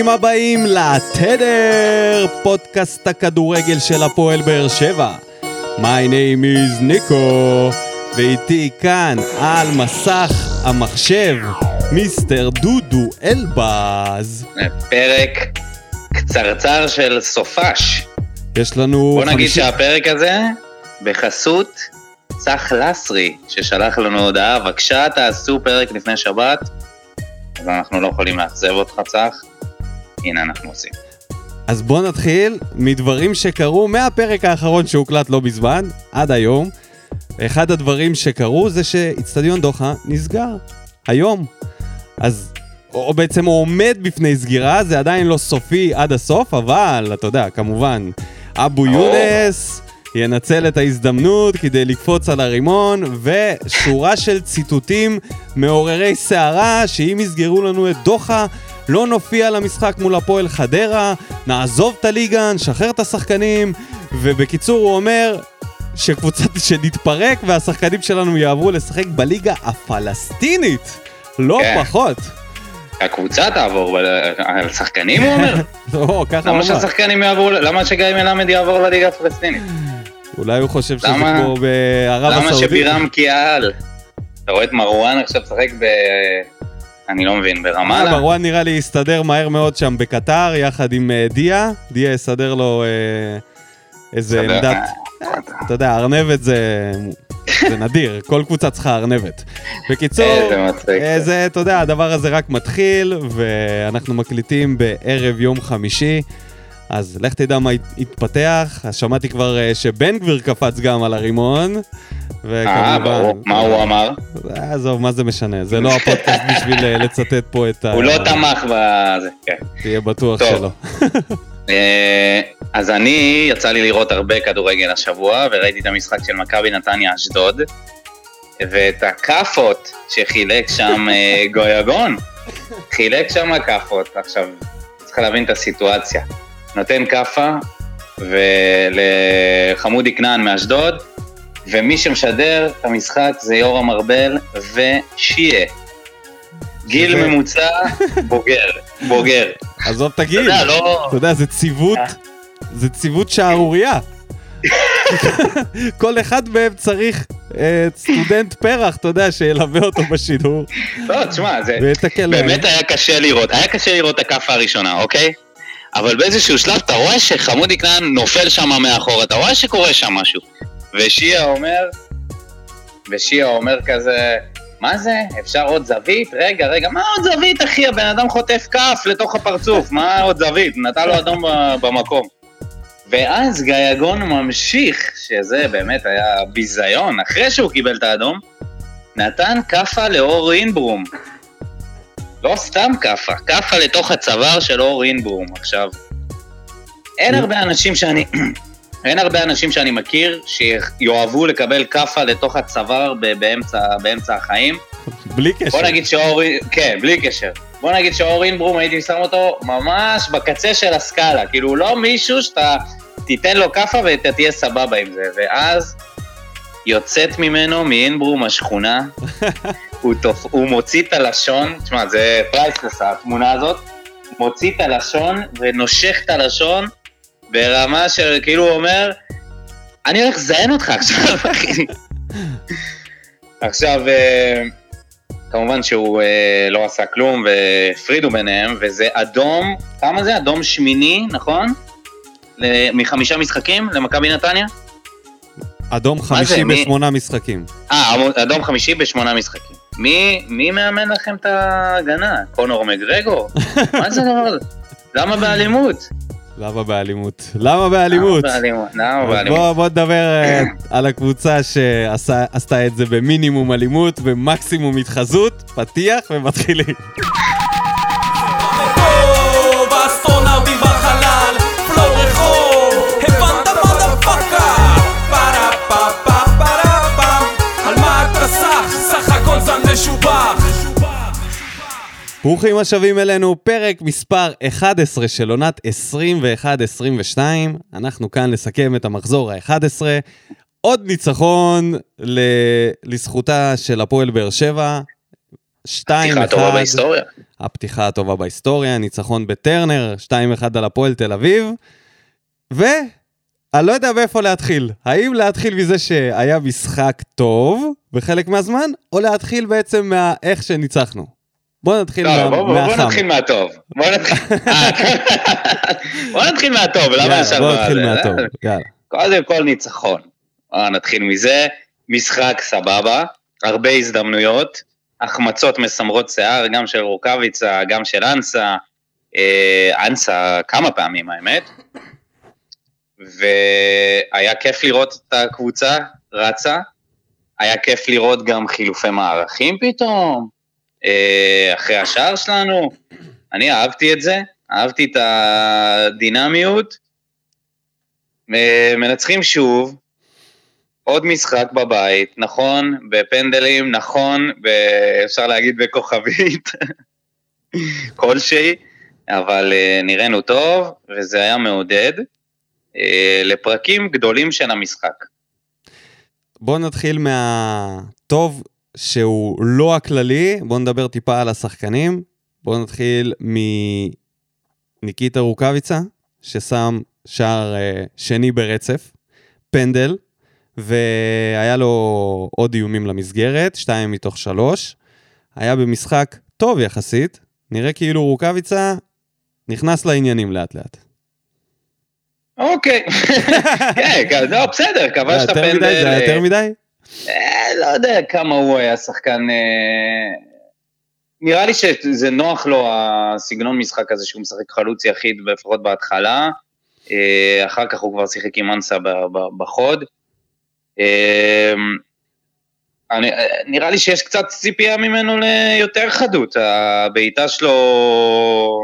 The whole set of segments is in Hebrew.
ברוכים הבאים לתדר, פודקאסט הכדורגל של הפועל באר שבע. My name is ניקו, ואיתי כאן על מסך המחשב, מיסטר דודו אלבז. פרק קצרצר של סופש. יש לנו... בוא נגיד שהפרק הזה בחסות צח לסרי, ששלח לנו הודעה, בבקשה תעשו פרק לפני שבת, אז אנחנו לא יכולים לאכזב אותך צח, הנה אנחנו עושים. אז בוא נתחיל מדברים שקרו מהפרק האחרון שהוקלט לא מזמן, עד היום. אחד הדברים שקרו זה שאיצטדיון דוחה נסגר, היום. אז, או בעצם הוא עומד בפני סגירה, זה עדיין לא סופי עד הסוף, אבל, אתה יודע, כמובן, אבו יונס ינצל את ההזדמנות כדי לקפוץ על הרימון, ושורה של ציטוטים מעוררי סערה, שאם יסגרו לנו את דוחה, לא נופיע למשחק מול הפועל חדרה, נעזוב את הליגה, נשחרר את השחקנים, ובקיצור הוא אומר שקבוצה שנתפרק והשחקנים שלנו יעברו לשחק בליגה הפלסטינית, לא כן. פחות. הקבוצה תעבור, ב- על שחקנים הוא אומר? לא, ככה הוא למה אמר. שהשחקנים יעברו, למה שגיא מלמד יעבור לליגה הפלסטינית? אולי הוא חושב שזה למה- כמו בערב למה הסעודית. שבירם קיאל? אתה רואה את מרואן עכשיו משחק ב... אני לא מבין, ברמאללה? מרואן נראה לי יסתדר מהר מאוד שם בקטר, יחד עם אה, דיה. דיה יסדר לו אה, איזה עמדת... אה, אתה יודע, ארנבת זה... זה נדיר, כל קבוצה צריכה ארנבת. בקיצור, זה, אתה יודע, הדבר הזה רק מתחיל, ואנחנו מקליטים בערב יום חמישי, אז לך תדע מה ית- יתפתח. אז שמעתי כבר שבן גביר קפץ גם על הרימון. אה, ברור. מה הוא אמר? אה, עזוב, מה זה משנה? זה לא הפודקאסט בשביל אה, לצטט פה את ה... הוא לא תמך בזה, כן. תהיה בטוח. שלא. אה, אז אני, יצא לי לראות הרבה כדורגל השבוע, וראיתי את המשחק של מכבי נתניה אשדוד, ואת הכאפות שחילק שם אה, גויגון. חילק שם כאפות. עכשיו, צריך להבין את הסיטואציה. נותן כאפה ולחמודי כנען מאשדוד, ומי שמשדר את המשחק זה יורם ארבל ושיה. גיל ממוצע, בוגר, בוגר. עזוב את הגיל. לא... אתה יודע, זה ציוות. זה ציוות שערורייה. כל אחד מהם צריך אה, סטודנט פרח, אתה יודע, שילווה אותו בשידור, לא, תשמע, זה. באמת היה קשה לראות, היה קשה לראות את הכאפה הראשונה, אוקיי? אבל באיזשהו שלב אתה רואה שחמודי כנען נופל שם מאחור, אתה רואה שקורה שם משהו. ושיעה אומר, ושיעה אומר כזה, מה זה? אפשר עוד זווית? רגע, רגע, מה עוד זווית, אחי? הבן אדם חוטף כף לתוך הפרצוף, מה עוד זווית? נתן לו אדום במקום. ואז גייגון ממשיך, שזה באמת היה ביזיון, אחרי שהוא קיבל את האדום, נתן כאפה לאור אינברום. לא סתם כאפה, כאפה לתוך הצוואר של אור אינברום. עכשיו, אין הרבה אנשים שאני... אין הרבה אנשים שאני מכיר שיאהבו לקבל כאפה לתוך הצוואר באמצע, באמצע החיים. בלי קשר. בוא נגיד שאור... כן, בלי קשר. בוא נגיד שאור אינברום, הייתי שם אותו ממש בקצה של הסקאלה. כאילו, לא מישהו שאתה תיתן לו כאפה ואתה תהיה סבבה עם זה. ואז יוצאת ממנו, מאינברום השכונה, הוא, תופ... הוא מוציא את הלשון, תשמע, זה פרייסלס התמונה הזאת, מוציא את הלשון ונושך את הלשון ברמה של, כאילו הוא אומר, אני הולך לזיין אותך עכשיו, אחי. עכשיו, אה, כמובן שהוא אה, לא עשה כלום והפרידו ביניהם, וזה אדום, כמה זה? אדום שמיני, נכון? מחמישה משחקים למכבי נתניה? אדום? חמישי מי- בשמונה משחקים. אה, אדום חמישי בשמונה משחקים. מי, מי מאמן לכם את ההגנה? קונור מגרגור? מה זה הדבר הזה? למה באלימות? למה באלימות? למה באלימות? למה באלימות? למה באלימות? בוא, בוא נדבר אה, על הקבוצה שעשתה את זה במינימום אלימות ומקסימום התחזות, פתיח ומתחילים. ברוכים השבים אלינו, פרק מספר 11 של עונת 21-22. אנחנו כאן לסכם את המחזור ה-11. עוד ניצחון ל... לזכותה של הפועל באר שבע. שתיים פתיחה טובה אחד, בהיסטוריה. הפתיחה הטובה בהיסטוריה, ניצחון בטרנר, 2-1 על הפועל תל אביב, ואני לא יודע מאיפה להתחיל. האם להתחיל מזה שהיה משחק טוב בחלק מהזמן, או להתחיל בעצם מאיך שניצחנו? בוא נתחיל לא, מה- בוא- מהחם. נתחיל מהטוב. בוא נתחיל- אה, מהטוב, למה ישר... בוא נתחיל? מהטוב, אה, יאללה. קודם כל ניצחון. בוא נתחיל מזה. משחק סבבה, הרבה הזדמנויות, החמצות מסמרות שיער, גם של רוקאביצה, גם של אנסה. אה, אנסה כמה פעמים האמת. והיה כיף לראות את הקבוצה רצה. היה כיף לראות גם חילופי מערכים פתאום, אה, אחרי השער שלנו. אני אהבתי את זה, אהבתי את הדינמיות. אה, מנצחים שוב, עוד משחק בבית, נכון, בפנדלים, נכון. אפשר להגיד בכוכבית כלשהי, אבל אה, נראינו טוב, וזה היה מעודד אה, לפרקים גדולים של המשחק. בוא נתחיל מהטוב שהוא לא הכללי, בוא נדבר טיפה על השחקנים. בוא נתחיל מניקיטה רוקאביצה, ששם שער אה, שני ברצף, פנדל, והיה לו עוד איומים למסגרת, שתיים מתוך שלוש. היה במשחק טוב יחסית, נראה כאילו רוקאביצה נכנס לעניינים לאט לאט. אוקיי, כן, כן, לא, בסדר, כבש את הפנדל. זה היה אה, יותר מדי? אה, לא יודע כמה הוא היה שחקן... אה, נראה לי שזה נוח לו הסגנון משחק הזה שהוא משחק חלוץ יחיד, לפחות בהתחלה. אה, אחר כך הוא כבר שיחק עם אנסה בחוד. אה, אה, נראה לי שיש קצת ציפייה ממנו ליותר חדות. הבעיטה שלו,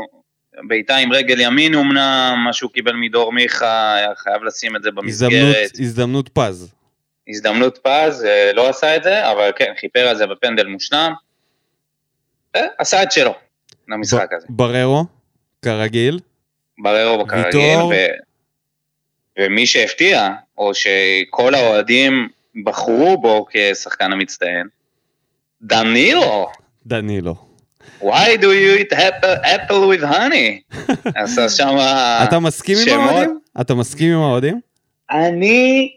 בעיטה עם רגל ימין אמנם, מה שהוא קיבל מדור מיכה, היה חייב לשים את זה הזדמנות, במסגרת. הזדמנות פז. הזדמנות פז, אה, לא עשה את זה, אבל כן, חיפר על זה בפנדל מושלם. אה, עשה את שלו, למשחק הזה. בררו, כרגיל. בררו כרגיל, ויטור. ו... ומי שהפתיע, או שכל האוהדים בחרו בו כשחקן המצטיין, דנילו, דנילו. why do you eat apple, apple with honey? עשה שם אתה מסכים עם שמות. האוהדים? אתה מסכים עם האוהדים? אני,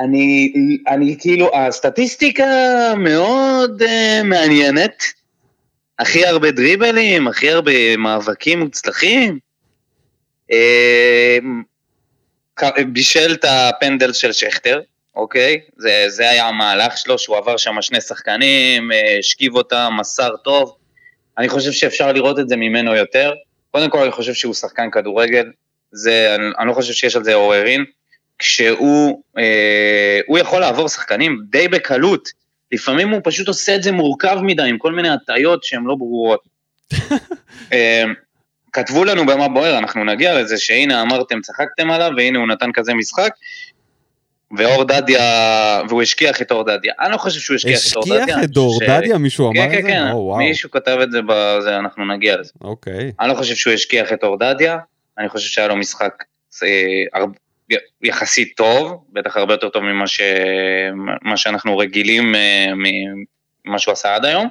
אני, אני כאילו, הסטטיסטיקה מאוד uh, מעניינת. הכי הרבה דריבלים, הכי הרבה מאבקים מוצלחים. Uh, בישל את הפנדל של שכטר, אוקיי? זה, זה היה המהלך שלו, שהוא עבר שם שני שחקנים, אה, השכיב אותם, מסר טוב. אני חושב שאפשר לראות את זה ממנו יותר. קודם כל, אני חושב שהוא שחקן כדורגל, זה, אני, אני לא חושב שיש על זה עוררין. כשהוא אה, הוא יכול לעבור שחקנים די בקלות, לפעמים הוא פשוט עושה את זה מורכב מדי, עם כל מיני הטעיות שהן לא ברורות. אה, כתבו לנו במה בוער, אנחנו נגיע לזה, שהנה אמרתם, צחקתם עליו, והנה הוא נתן כזה משחק, ואור דדיה, והוא השכיח את אור דדיה. אני לא חושב שהוא השכיח את אור דדיה. השכיח את ש- דדיה? מישהו אמר כן, את כן, זה? כן, או, וואו. מישהו כתב את זה בזה, אנחנו נגיע לזה. אוקיי. אני לא חושב שהוא השכיח את אור דדיה, אני חושב שהיה לו משחק אה, יחסית טוב, בטח הרבה יותר טוב ממה ש... שאנחנו רגילים אה, ממה שהוא עשה עד היום.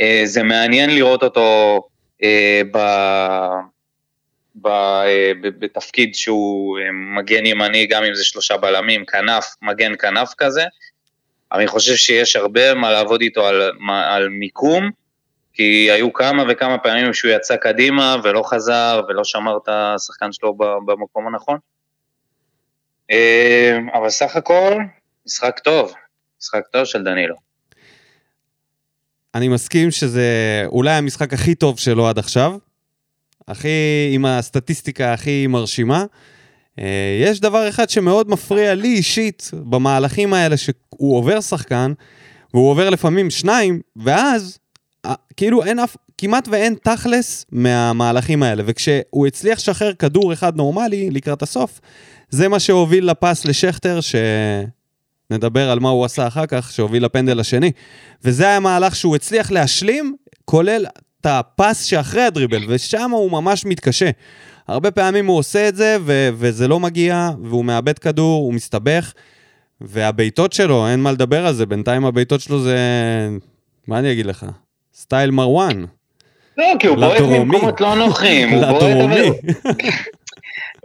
אה, זה מעניין לראות אותו אה, ב... ב... בתפקיד שהוא מגן ימני, גם אם זה שלושה בלמים, כנף, מגן כנף כזה. אני חושב שיש הרבה מה לעבוד איתו על, על מיקום, כי היו כמה וכמה פעמים שהוא יצא קדימה ולא חזר ולא שמר את השחקן שלו במקום הנכון. אה, אבל סך הכל, משחק טוב, משחק טוב של דנילו. אני מסכים שזה אולי המשחק הכי טוב שלו עד עכשיו. הכי, עם הסטטיסטיקה הכי מרשימה. אה, יש דבר אחד שמאוד מפריע לי אישית במהלכים האלה, שהוא עובר שחקן, והוא עובר לפעמים שניים, ואז אה, כאילו אין אף, כמעט ואין תכלס מהמהלכים האלה. וכשהוא הצליח לשחרר כדור אחד נורמלי לקראת הסוף, זה מה שהוביל לפס לשכטר, שנדבר על מה הוא עשה אחר כך, שהוביל לפנדל השני. וזה היה מהלך שהוא הצליח להשלים, כולל את הפס שאחרי הדריבל, ושם הוא ממש מתקשה. הרבה פעמים הוא עושה את זה, ו- וזה לא מגיע, והוא מאבד כדור, הוא מסתבך, והבעיטות שלו, אין מה לדבר על זה, בינתיים הבעיטות שלו זה מה אני אגיד לך? סטייל מרואן. לא, כי הוא בועט. ממקומות לא נוחים. לדרומי.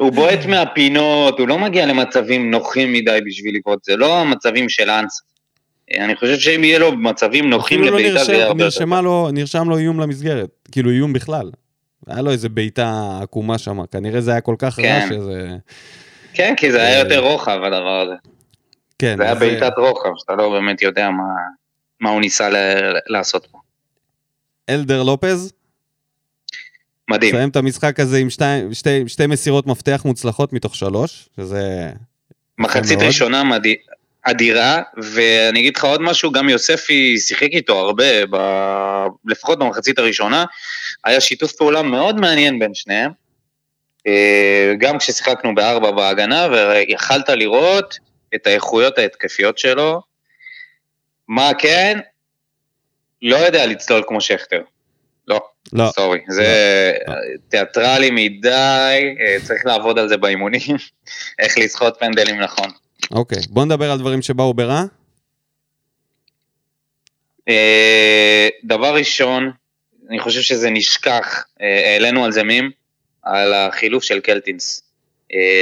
הוא בועט מהפינות, הוא לא מגיע למצבים נוחים מדי בשביל לקרות, זה לא המצבים של אנס. אני חושב שאם יהיה לו מצבים נוחים לא לבעיטה זה יהיה הרבה יותר. נרשם לו איום למסגרת. כאילו איום בכלל. היה לו איזה בעיטה עקומה שם, כנראה זה היה כל כך רע כן. שזה... כן, כי זה היה יותר רוחב הדבר הזה. כן, זה היה אז, בעיטת רוחב, שאתה לא באמת יודע מה, מה הוא ניסה ל- לעשות פה. אלדר לופז, מדהים. סיים את המשחק הזה עם שתי, שתי, שתי מסירות מפתח מוצלחות מתוך שלוש, שזה... מחצית. ראשונה מדהים. אדירה, ואני אגיד לך עוד משהו, גם יוספי שיחק איתו הרבה, ב... לפחות במחצית הראשונה, היה שיתוף פעולה מאוד מעניין בין שניהם. אה, גם כששיחקנו בארבע בהגנה, ויכלת לראות את האיכויות ההתקפיות שלו. מה כן? לא יודע לצלול כמו שכטר. לא, לא, סורי. זה לא. תיאטרלי מדי, אה, צריך לעבוד על זה באימונים, איך לסחוט פנדלים נכון. אוקיי. בוא נדבר על דברים שבאו ברע. אה, דבר ראשון, אני חושב שזה נשכח, אה, העלינו על זה מים, על החילוף של קלטינס.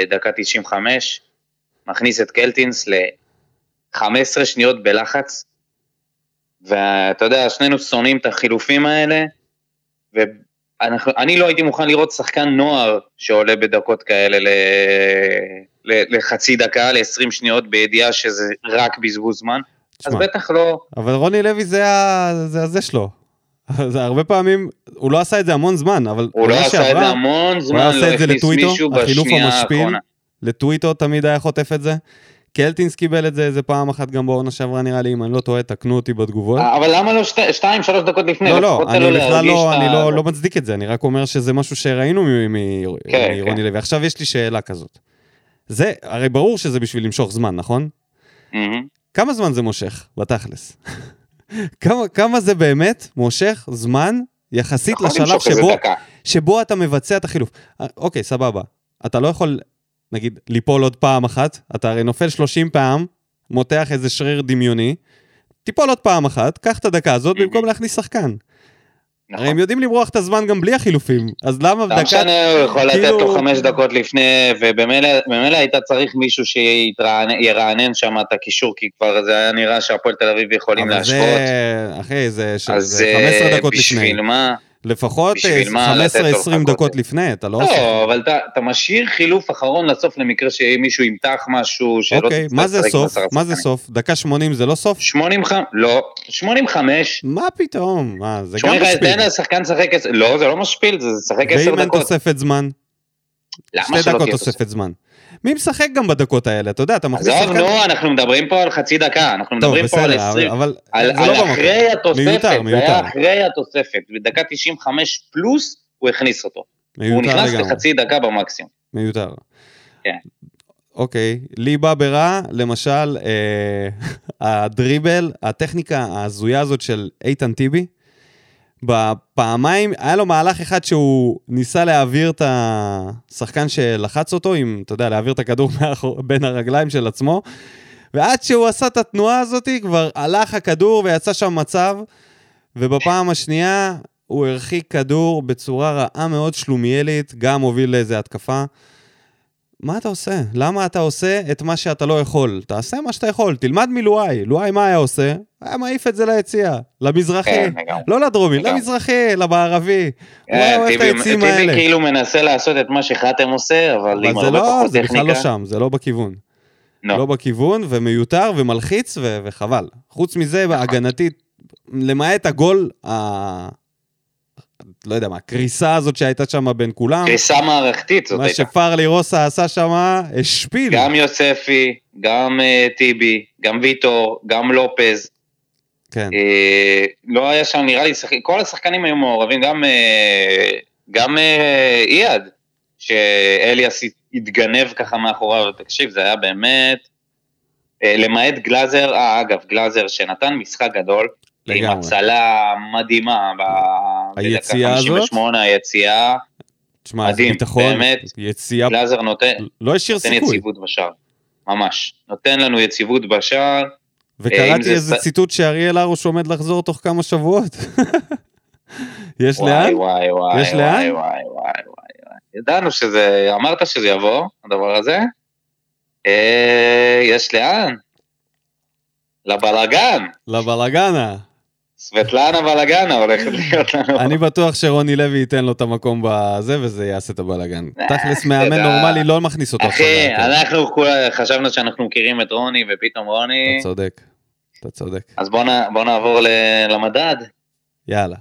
דקה 95, מכניס את קלטינס ל-15 שניות בלחץ, ואתה יודע, שנינו שונאים את החילופים האלה, ואני לא הייתי מוכן לראות שחקן נוער שעולה בדקות כאלה ל... ל- לחצי דקה, ל-20 שניות, בידיעה שזה רק בזבוז זמן, אז תשמע, בטח לא, אבל רוני לוי זה הזה שלו. זה הרבה פעמים, הוא לא עשה את זה המון זמן, אבל הוא לא עשה את שעברה, זה המון זמן, היה לא עושה את זה לטוויטו, החילוף המשפיל. לטוויטו תמיד היה חוטף את זה. קלטינס קיבל את זה איזה פעם אחת גם בעונה שעברה נראה לי, אם אני לא טועה, תקנו אותי בתגובות. אבל למה לא שתי- שתיים, שלוש דקות לפני? לא, לא, אני בכלל לא, אני ה- לא, לא מצדיק את זה, אני רק אומר שזה משהו שראינו מ- כן, מרוני כן. לוי. עכשיו יש לי שאלה כזאת. זה, הרי ברור שזה בשביל למשוך זמן, נכון? כמה זמן זה מושך, בתכלס? כמה, כמה זה באמת מושך זמן יחסית יכול לשלב שבו. שבו אתה מבצע את החילוף? אה, אוקיי, סבבה. אתה לא יכול, נגיד, ליפול עוד פעם אחת, אתה הרי נופל 30 פעם, מותח איזה שריר דמיוני, תיפול עוד פעם אחת, קח את הדקה הזאת במקום להכניס שחקן. נכון. הרי הם יודעים למרוח את הזמן גם בלי החילופים, אז למה לא דקה... משנה, הוא יכול לתת כאילו- לו חמש דקות לפני, ובמילא במילא היית צריך מישהו שירענן שם את הקישור, כי כבר זה היה נראה שהפועל תל אביב יכולים להשוות. זה, אחי, זה, ש- אז זה אה, 15 דקות לפני. בשביל מה? לפחות בשביל מה לתת לו 15-20 לחכות? דקות לפני, אתה לא עושה... לא, אבל אתה- אתה משאיר חילוף אחרון לסוף למקרה שמישהו ימתח משהו, שלא אוקיי, מה זה סוף? מה זה. סוף? דקה 80 זה לא סוף? 85, לא, 85. מה פתאום? מה, זה גם 85, משפיל. תן לשחקן לשחק, לא, זה לא משפיל, זה לשחק 10 ואם אין דקות. תוספת זמן? למה שתי שלא דקות תהיה תוספת זמן. מי משחק גם בדקות האלה? אתה יודע, אתה מכניס עזוב, שחקן... נו, אנחנו מדברים פה על חצי דקה, אנחנו טוב, מדברים פה על בסדר, אבל- 20, אבל על זה על לא במקום. אחרי התוספת, מיותר, זה מיותר. היה אחרי התוספת, בדקה 95 פלוס הוא הכניס אותו. הוא מיותר נכנס לגמרי. לחצי דקה במקסימום. מיותר. כן. אוקיי, לי בא ברע, למשל, אה, הדריבל, הטכניקה ההזויה הזאת של איתן טיבי, בפעמיים, היה לו מהלך אחד שהוא ניסה להעביר את השחקן שלחץ אותו, עם, אתה יודע, להעביר את הכדור בין הרגליים של עצמו, ועד שהוא עשה את התנועה הזאת, כבר הלך הכדור ויצא שם מצב, ובפעם השנייה הוא הרחיק כדור בצורה רעה מאוד שלומיאלית, גם הוביל לאיזה התקפה. מה אתה עושה? למה אתה עושה את מה שאתה לא יכול? תעשה מה שאתה יכול, תלמד מלואי. לואי מה היה עושה? היה מעיף את זה ליציאה, למזרחי. כן. לא לדרומי. למזרחי, למערבי. הוא היה אה, אוהב את טיבי- העצים טיבי האלה. כאילו מנסה לעשות את מה שחתם עושה, אבל עם זה הרבה לא, פחות זה בכלל לא טכניקה. שם, זה לא בכיוון. לא. לא בכיוון, ומיותר, ומלחיץ, ו- וחבל. חוץ מזה, נכון. הגנתית, למעט הגול. לא יודע מה, הקריסה הזאת שהייתה שם בין כולם, קריסה מערכתית זאת מה הייתה. שפרלי רוסה עשה שם, השפיל. גם יוספי, גם אה, טיבי, גם ויטור, גם לופז. כן, אה, לא היה שם, נראה לי, שחק... כל השחקנים היו מעורבים, גם, אה, גם אה, אייד, שאליאס התגנב ככה מאחוריו, תקשיב, זה היה באמת, אה, למעט גלאזר, אה, אגב, גלאזר שנתן משחק גדול, עם לגמרי. הצלה מדהימה, ב- היציאה הזאת? 58, היציאה, תשמע, זה ביטחון, באמת. יציאה, גלאזר נותן, לא השאיר נותן סיכוי. יציבות בשער, ממש, נותן לנו יציבות בשער, אם וקראתי זה איזה ציטוט שאריאל הרוש עומד לחזור תוך כמה שבועות. יש וואי לאן? וואי וואי יש וואי לאן? וואי וואי וואי. ידענו שזה, אמרת שזה יבוא, הדבר הזה. אה, יש לאן? לבלאגן. לבלאגנה. סבטלנה בלאגנה הולכת להיות לנו. אני בטוח שרוני לוי ייתן לו את המקום בזה וזה יעשה את הבלאגן. אה, תכלס מאמן. נורמלי לא מכניס אותו עכשיו. אחי. אנחנו חשבנו שאנחנו מכירים את רוני, ופתאום רוני... אתה צודק. אתה צודק. אז בוא נעבור ל- למדד. יאללה.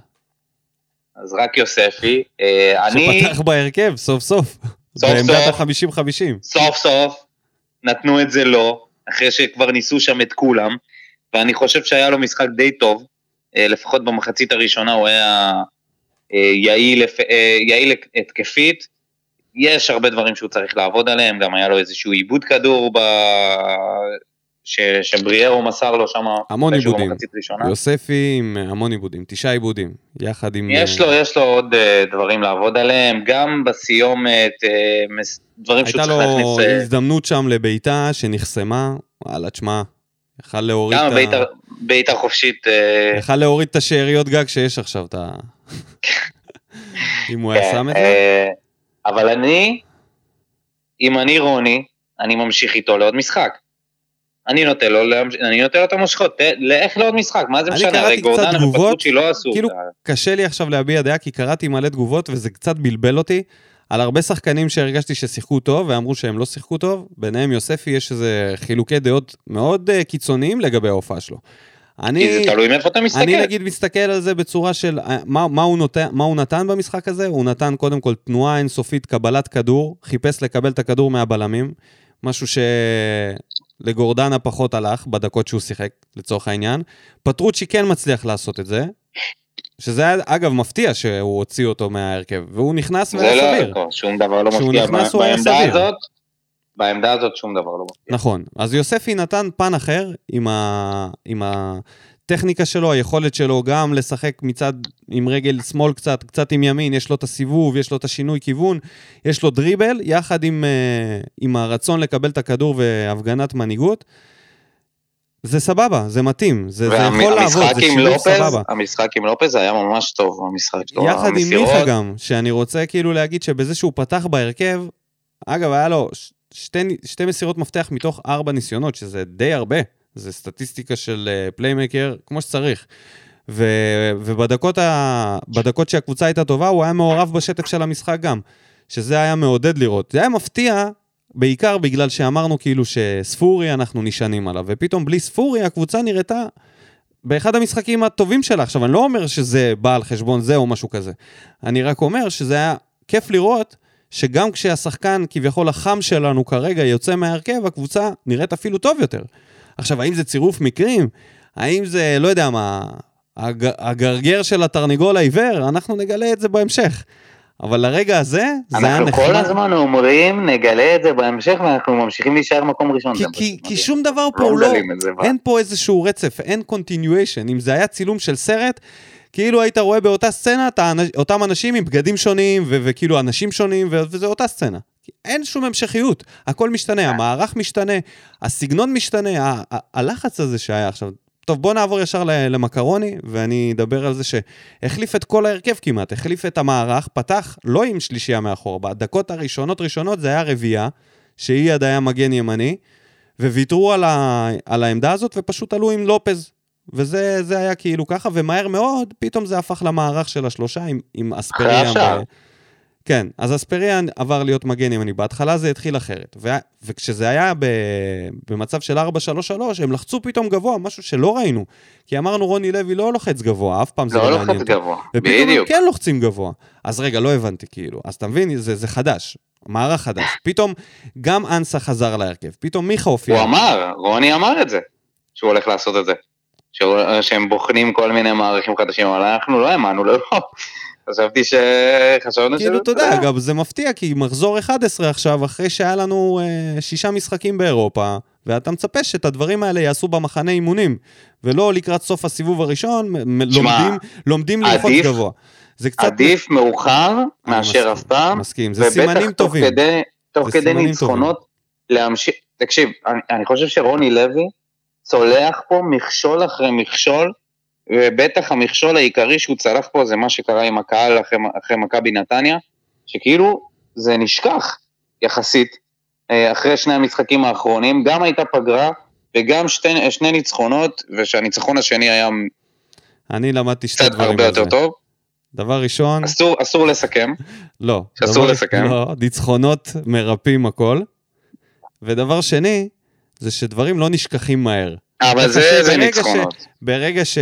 אז רק יוספי. אה, אני... שפתח בהרכב סוף סוף. סוף בעמדת סוף. ה-50-50. סוף סוף נתנו את זה לו, אחרי שכבר ניסו שם את כולם, ואני חושב שהיה לו משחק די טוב, לפחות במחצית הראשונה הוא היה אה, יעיל, אה, יעיל התקפית, יש הרבה דברים שהוא צריך לעבוד עליהם, גם היה לו איזשהו עיבוד כדור ב... ש... שבריארו מסר לו שם, המון עיבודים. יוספי עם המון עיבודים, תשעה עיבודים, יחד עם... יש אה, לו, יש לו עוד אה, דברים לעבוד עליהם, גם בסיומת, אה, דברים שהוא הייתה צריך לו להכניס... אה, הזדמנות שם לבעיטה שנחסמה, וואלה, תשמע, יכל להוריד גם את ה- בעיטה- בעיטה חופשית, אה, יכל להוריד את השאריות גג שיש עכשיו, את ה... אם הוא היה כן, שם את זה. אה, אבל אני, אם אני רוני, אני ממשיך איתו לעוד משחק. אני נותן לו, אני נותן לו את המושכות, לאיך לעוד משחק, מה זה משנה, הרי תגובות, ופטרוצ'י לא עשו כאילו-. קשה לי עכשיו להביע דעה, כי קראתי מלא תגובות וזה קצת בלבל אותי. על הרבה שחקנים שהרגשתי ששיחקו טוב ואמרו שהם לא שיחקו טוב, ביניהם יוספי יש איזה חילוקי דעות מאוד אה, קיצוניים לגבי ההופעה שלו. אני, כי זה תלוי מאיפה אתה מסתכל. אני נגיד מסתכל על זה בצורה של אה, מה, מה, הוא נותן, מה הוא נתן במשחק הזה, הוא נתן קודם כל תנועה אינסופית, קבלת כדור, חיפש לקבל את הכדור מהבלמים, משהו שלגורדנה פחות הלך בדקות שהוא שיחק, לצורך העניין. פטרוצ'י כן מצליח לעשות את זה, שזה היה אגב מפתיע שהוא הוציא אותו מההרכב, והוא נכנס זה והיה סביר. לא, שום דבר לא מפתיע. נכנס הוא היה סביר. הזאת, בעמדה הזאת שום דבר לא מפתיע. נכון, אז יוספי נתן פן אחר עם, ה... עם הטכניקה שלו, היכולת שלו גם לשחק מצד עם רגל שמאל קצת, קצת עם ימין, יש לו את הסיבוב, יש לו את השינוי כיוון, יש לו דריבל, יחד עם, אה, עם הרצון לקבל את הכדור והפגנת מנהיגות. זה סבבה, זה מתאים, זה, זה יכול לעבוד, זה שילוב לופז, סבבה. המשחק עם לופז היה ממש טוב, המשחק שלו. יחד עם המסירות, מיכה גם, שאני רוצה כאילו להגיד שבזה שהוא פתח בהרכב, אגב, היה לו שתי, שתי מסירות מפתח מתוך ארבע ניסיונות, שזה די הרבה. זה סטטיסטיקה של אה, פליימקר כמו שצריך. ו, ובדקות ה, שהקבוצה הייתה טובה, הוא היה מעורב בשטף של המשחק גם. שזה היה מעודד לראות. זה היה מפתיע, בעיקר בגלל שאמרנו כאילו שספורי, אנחנו נשענים עליו, ופתאום בלי ספורי הקבוצה נראתה באחד המשחקים הטובים שלה. עכשיו, אני לא אומר שזה בא על חשבון זה או משהו כזה. אני רק אומר שזה היה כיף לראות שגם כשהשחקן כביכול החם שלנו כרגע יוצא מההרכב, הקבוצה נראית אפילו טוב יותר. עכשיו, האם זה צירוף מקרים? האם זה, לא יודע מה, הג, הגרגר של התרנגול העיוור? אנחנו נגלה את זה בהמשך. אבל לרגע הזה, זה היה אנחנו נחמד. כל הזמן אומרים, נגלה את זה בהמשך, ואנחנו ממשיכים להישאר מקום ראשון. כי, כי, כי. שום דבר פה לא הוא לא... ב- אין פה איזשהו רצף, אין continuation. אם זה היה צילום של סרט, כאילו היית רואה באותה סצנה את אותם אנשים עם בגדים שונים, ו- וכאילו אנשים שונים, ו- וזה אותה סצנה. אין שום המשכיות, הכל משתנה, המערך משתנה, הסגנון משתנה, ה- ה- הלחץ הזה שהיה עכשיו. טוב, בוא נעבור ישר למקרוני, ואני אדבר על זה שהחליף את כל ההרכב כמעט, החליף את המערך, פתח לא עם שלישייה מאחור, בדקות הראשונות ראשונות זה היה רביעייה, שאייד היה מגן ימני, וויתרו על, ה, על העמדה הזאת ופשוט עלו עם לופז. וזה זה היה כאילו ככה, ומהר מאוד, פתאום זה הפך למערך של השלושה עם, עם אספריאן. השער. כן, אז אספריאן עבר להיות מגן ימני. בהתחלה זה התחיל אחרת. ו... וכשזה היה ב... במצב של 4-3-3, הם לחצו פתאום גבוה, משהו שלא ראינו. כי אמרנו, רוני לוי לא לוחץ גבוה, אף פעם זה לא לא מעניין לוחץ אותו. גבוה, ופתאום הם בדיוק. כן לוחצים גבוה. אז רגע, לא הבנתי כאילו. אז אתה מבין, זה, זה חדש. מערך חדש. פתאום גם אנסה חזר להרכב. פתאום מיכה הופיע. הוא אמר, רוני אמר את זה, שהוא הולך לעשות את זה. שהוא- שהם בוחנים כל מיני מערכים חדשים, אבל אנחנו לא האמנו, לא. חשבתי ש... חשבנו כאילו, אתה יודע, אגב, זה מפתיע, כי מחזור 11 עכשיו, אחרי שהיה לנו אה, שישה משחקים באירופה, ואתה מצפה שאת הדברים האלה יעשו במחנה אימונים, ולא לקראת סוף הסיבוב הראשון, שמע, לומדים, לומדים ללחוץ גבוה. זה קצת... עדיף מאוחר מאשר אף פעם, מסכים, זה סימנים ובטח תוך טובים. כדי, תוך כדי ניצחונות להמשיך, תקשיב, אני, אני חושב שרוני לוי צולח פה מכשול אחרי מכשול, ובטח המכשול העיקרי שהוא צלח פה זה מה שקרה עם הקהל אחרי, אחרי מכבי נתניה, שכאילו זה נשכח יחסית אה, אחרי שני המשחקים האחרונים, גם הייתה פגרה וגם שתי, שני ניצחונות, ושהניצחון השני היה אני למדתי שתי קצת דברים הרבה. יותר טוב. דבר ראשון, אסור, אסור לסכם. לא. שאסור דבר- לסכם. לא, ניצחונות מרפאים הכל. ודבר שני, זה שדברים לא נשכחים מהר. אבל זה, זה ניצחונות. ברגע ש...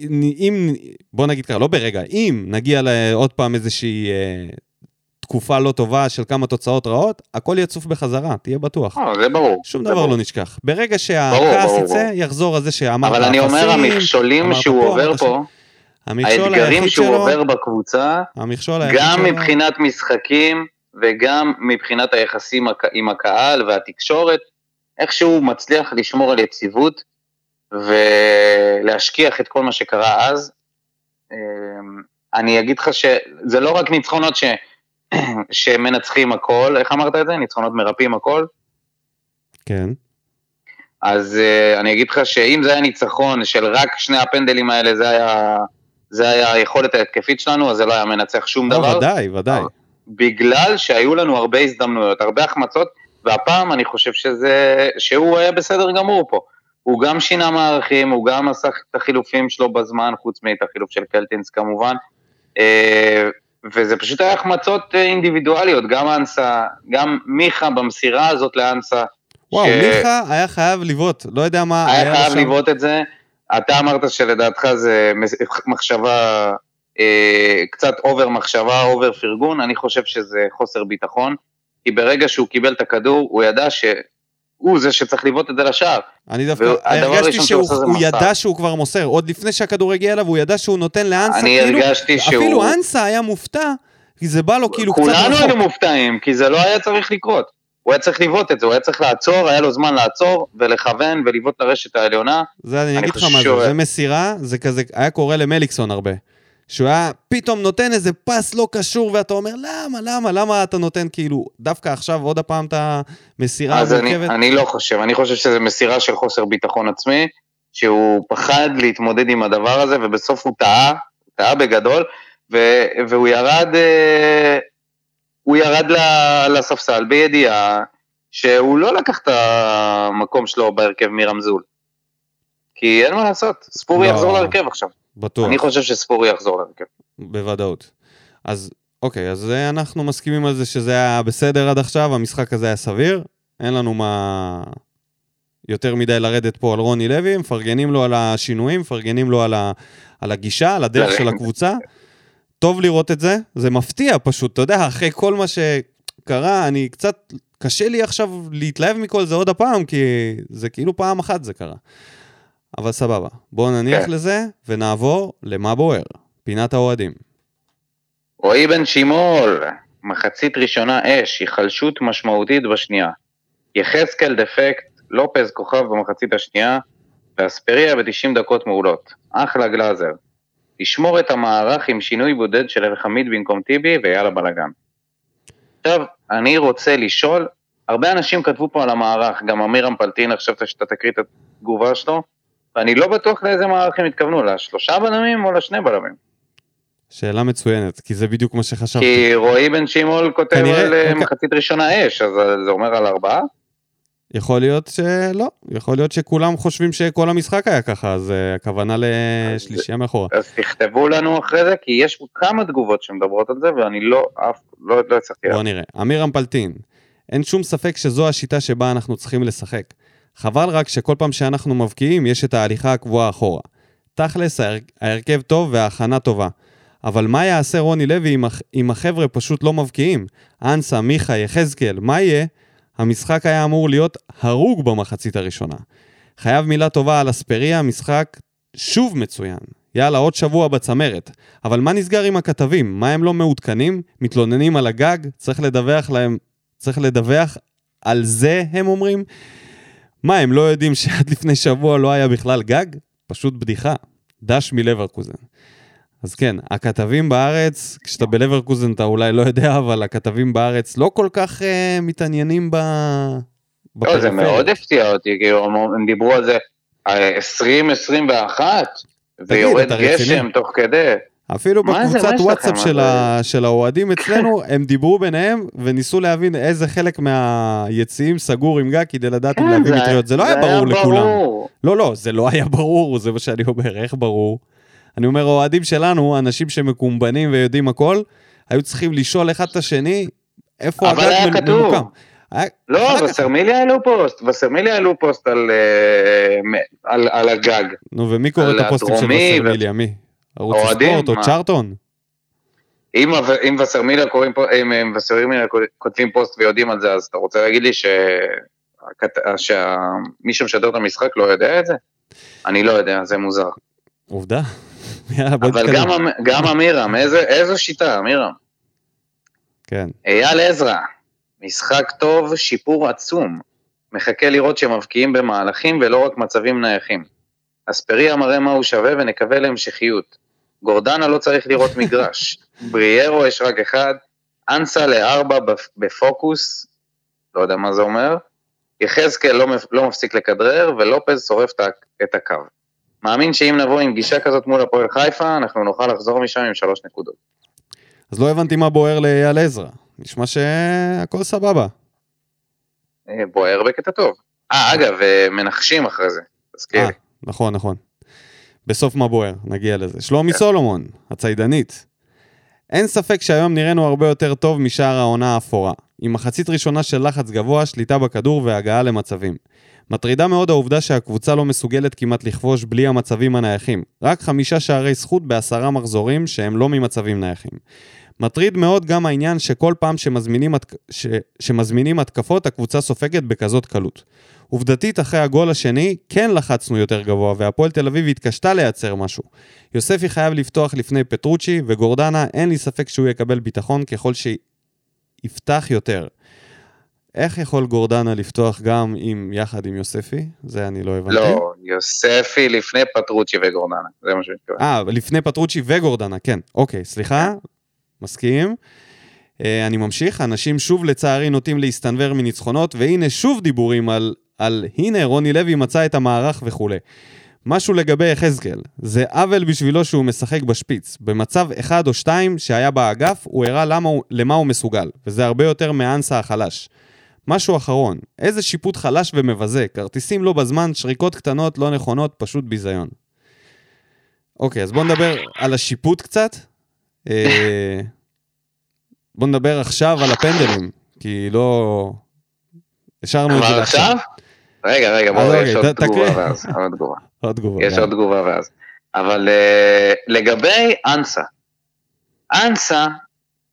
אם, בוא נגיד ככה, לא ברגע, אם נגיע לעוד פעם איזושהי אה, תקופה לא טובה של כמה תוצאות רעות, הכל יצוף בחזרה, תהיה בטוח. אה, זה ברור. שום זה דבר ברור. לא נשכח. ברגע שהכעס יצא. יחזור הזה שאמרת, אבל אני אומר, המכשולים שהוא עובר. פה, האתגרים שהוא שלו, עובר בקבוצה, גם שלו, מבחינת משחקים וגם מבחינת היחסים עם הקהל והתקשורת, איכשהו מצליח לשמור על יציבות ולהשכיח את כל מה שקרה אז. אמ, אני אגיד לך שזה לא רק ניצחונות ש... שמנצחים הכל, איך אמרת את זה? ניצחונות מרפאים הכל? כן, אז uh, אני אגיד לך שאם זה היה ניצחון של רק שני הפנדלים האלה, זה היה, זה היה היכולת ההתקפית שלנו, אז זה לא היה מנצח שום לא, דבר. ודאי, ודאי. בגלל שהיו לנו הרבה הזדמנויות, הרבה החמצות, והפעם אני חושב שזה, שהוא היה בסדר גמור פה. הוא גם שינה מערכים, הוא גם עשה את החילופים שלו בזמן, חוץ מאת החילוף של קלטינס כמובן, אה, וזה פשוט היה החמצות אה, אינדיבידואליות, גם אנסה, גם מיכה במסירה הזאת לאנסה, וואו, ש- מיכה היה חייב לבעוט, לא יודע מה היה לו חייב. לבעוט את זה. אתה אמרת שלדעתך זה מחשבה, אה, קצת over מחשבה, over פרגון, אני חושב שזה חוסר ביטחון, כי ברגע שהוא קיבל את הכדור, הוא ידע שהוא זה שצריך לבעוט את זה לשער. אני דווקא הרגשתי שהוא הוא. ידע שהוא כבר מוסר, עוד לפני שהכדור הגיע אליו, הוא ידע שהוא נותן לאנסה, אני כאילו, הרגשתי שהוא... אפילו אנסה היה מופתע, כי זה בא לו כאילו קצת כולנו. היינו מופתעים, כי זה לא היה צריך לקרות. הוא היה צריך לבעוט את זה, הוא היה צריך לעצור, היה לו זמן לעצור ולכוון ולבעוט לרשת העליונה. זה אני אגיד לך מה זה, זה מסירה, זה כזה, היה קורה למליקסון הרבה. שהוא היה פתאום נותן איזה פס לא קשור, ואתה אומר, למה, למה, למה אתה נותן כאילו, דווקא עכשיו עוד הפעם את המסירה אז אני, המורכבת? אני לא חושב, אני חושב שזו מסירה של חוסר ביטחון עצמי, שהוא פחד להתמודד עם הדבר הזה, ובסוף הוא טעה, טעה בגדול, ו, והוא ירד, אה, הוא ירד לספסל בידיעה שהוא לא לקח את המקום שלו בהרכב מרמזול. כי אין מה לעשות, ספורי לא. יחזור להרכב עכשיו. בטוח. אני חושב שספורי יחזור להרכב. בוודאות. אז אוקיי, אז אה, אנחנו מסכימים על זה שזה היה בסדר עד עכשיו, המשחק הזה היה סביר, אין לנו מה יותר מדי לרדת פה על רוני לוי, מפרגנים לו על השינויים, מפרגנים לו על, ה... על הגישה, על הדרך של הקבוצה. טוב לראות את זה, זה מפתיע פשוט, אתה יודע, אחרי כל מה שקרה, אני קצת, קשה לי עכשיו להתלהב מכל זה עוד הפעם, כי זה כאילו פעם אחת זה קרה. אבל סבבה, בואו נניח כן. לזה ונעבור למה בוער, פינת האוהדים. רועי בן שימול, מחצית ראשונה אש, היחלשות משמעותית בשנייה. יחזקאל דפקט, לופז כוכב במחצית השנייה, ואספריה ב-90 דקות מעולות. אחלה גלאזר. לשמור את המערך עם שינוי בודד של אלחמיד במקום טיבי, ויאללה בלאגן. עכשיו, אני רוצה לשאול, הרבה אנשים כתבו פה על המערך, גם אמירם פלטין, חשבת שאתה תקריא את התגובה שלו, ואני לא בטוח לאיזה מערך הם התכוונו, לשלושה בלמים או לשני בלמים. שאלה מצוינת, כי זה בדיוק מה שחשבתי. כי רועי בן שימול כותב כנראה- על אה, אוקיי. מחצית ראשונה אש, אז אה, זה אומר על ארבעה? יכול להיות שלא, יכול להיות שכולם חושבים שכל המשחק היה ככה, אז אה, הכוונה לשלישייה מאחורה. אז תכתבו לנו אחרי זה, כי יש כמה תגובות שמדברות על זה, ואני לא אף, לא, לא הצלחתי. בוא נראה. אמירם פלטין, אין שום ספק שזו השיטה שבה אנחנו צריכים לשחק. חבל רק שכל פעם שאנחנו מבקיעים, יש את ההליכה הקבועה אחורה. תכלס, ההר- ההרכב טוב וההכנה טובה. אבל מה יעשה רוני לוי אם החבר'ה פשוט לא מבקיעים? אנסה, מיכה, יחזקאל, מה יהיה? המשחק היה אמור להיות הרוג במחצית הראשונה. חייב מילה טובה על אספריה, משחק שוב מצוין. יאללה, עוד שבוע בצמרת. אבל מה נסגר עם הכתבים? מה הם לא מעודכנים? מתלוננים על הגג? צריך לדווח להם, צריך לדווח על זה, הם אומרים? מה, הם לא יודעים שעד לפני שבוע לא היה בכלל גג? פשוט בדיחה. דש מלברקוזן. אז כן, הכתבים בארץ, כשאתה בלברקוזן אתה אולי לא יודע, אבל הכתבים בארץ לא כל כך uh, מתעניינים ב... לא, זה. מאוד הפתיע אותי, כאילו, הם- דיברו על זה, אה, 2021, ויורד אתה רציני? גשם תוך כדי. אפילו בקבוצת וואטסאפ? של, ה... של האוהדים אצלנו, הם דיברו ביניהם וניסו להבין איזה חלק מהיציעים סגור עם גג כדי לדעת אם כן, להביא מטריות. זה לא היה ברור לכולם. לא, לא, זה לא היה ברור, זה מה שאני אומר, איך ברור? אני אומר, האוהדים שלנו, אנשים שמקומבנים ויודעים הכל, היו צריכים לשאול אחד את השני, איפה הגג. ממוקם. לא, וסרמיליה העלו פוסט, וסרמיליה העלו פוסט על, אה, על, הגג. נו, ומי קורא את הפוסטים של וסרמיליה? מי? ערוץ? הספורט או? צ'רלטון? אם, אם וסרמיליה קוראים אם, וסרמיליה כותבים פוסט ויודעים על זה, אז אתה רוצה להגיד לי ש... שמי שמשדר את המשחק לא יודע את זה? אני לא יודע, זה מוזר. עובדה. אבל. גם, גם אמירם, איזה, איזו שיטה, אמירם. כן. אייל עזרא, משחק טוב, שיפור עצום. מחכה לראות שמבקיעים במהלכים ולא רק מצבים נייחים. אספריה מראה מה הוא שווה ונקווה להמשכיות. גורדנה לא צריך לראות מגרש. בריארו יש רק אחד. אנסה לארבע בפ- בפוקוס, לא יודע מה זה אומר. יחזקאל לא, לא מפסיק לכדרר, ולופז שורף את הקו. מאמין שאם נבוא עם גישה כזאת מול הפועל חיפה, אנחנו נוכל לחזור משם עם שלוש נקודות. אז לא הבנתי מה בוער לאייל עזרא. נשמע שהכל סבבה. אה, בוער בקטע טוב. אה, אגב, אה, מנחשים אחרי זה, תזכיר. אה, נכון, נכון. בסוף מה בוער, נגיע לזה. שלומי סולומון, הציידנית. אין ספק שהיום נראינו הרבה יותר טוב משאר העונה האפורה. עם מחצית ראשונה של לחץ גבוה, שליטה בכדור והגעה למצבים. מטרידה מאוד העובדה שהקבוצה לא מסוגלת כמעט לכבוש בלי המצבים הנייחים. רק חמישה שערי זכות בעשרה מחזורים שהם לא ממצבים נייחים. מטריד מאוד גם העניין שכל פעם שמזמינים, התק... ש... שמזמינים התקפות, הקבוצה סופגת בכזאת קלות. עובדתית, אחרי הגול השני, כן לחצנו יותר גבוה, והפועל תל אביב התקשתה לייצר משהו. יוספי חייב לפתוח לפני פטרוצ'י, וגורדנה, אין לי ספק שהוא יקבל ביטחון ככל שיפתח יותר. איך יכול גורדנה לפתוח גם עם, יחד עם יוספי? זה אני לא הבנתי. לא, יוספי לפני פטרוצ'י וגורדנה, זה מה שאני מתכוון. אה, לפני פטרוצ'י וגורדנה, כן. אוקיי, סליחה, מסכים. אה, אני ממשיך, אנשים שוב לצערי נוטים להסתנוור מניצחונות, והנה שוב דיבורים על, על הנה רוני לוי מצא את המערך וכולי. משהו לגבי יחזקאל, זה עוול בשבילו שהוא משחק בשפיץ. במצב אחד או שתיים שהיה באגף, הוא הראה למה למה הוא מסוגל, וזה הרבה יותר מאנסה החלש. משהו אחרון, איזה שיפוט חלש ומבזה, כרטיסים לא בזמן, שריקות קטנות לא נכונות, פשוט ביזיון. אוקיי, אז בואו נדבר על השיפוט קצת. אה, בואו נדבר עכשיו על הפנדלים, כי לא... השארנו את זה לעכשיו. עכשיו? רגע, רגע, בואו, אוקיי, יש עוד. תגובה ואז, עוד תגובה. עוד. יש. עוד תגובה ואז. אבל אה, לגבי אנסה, אנסה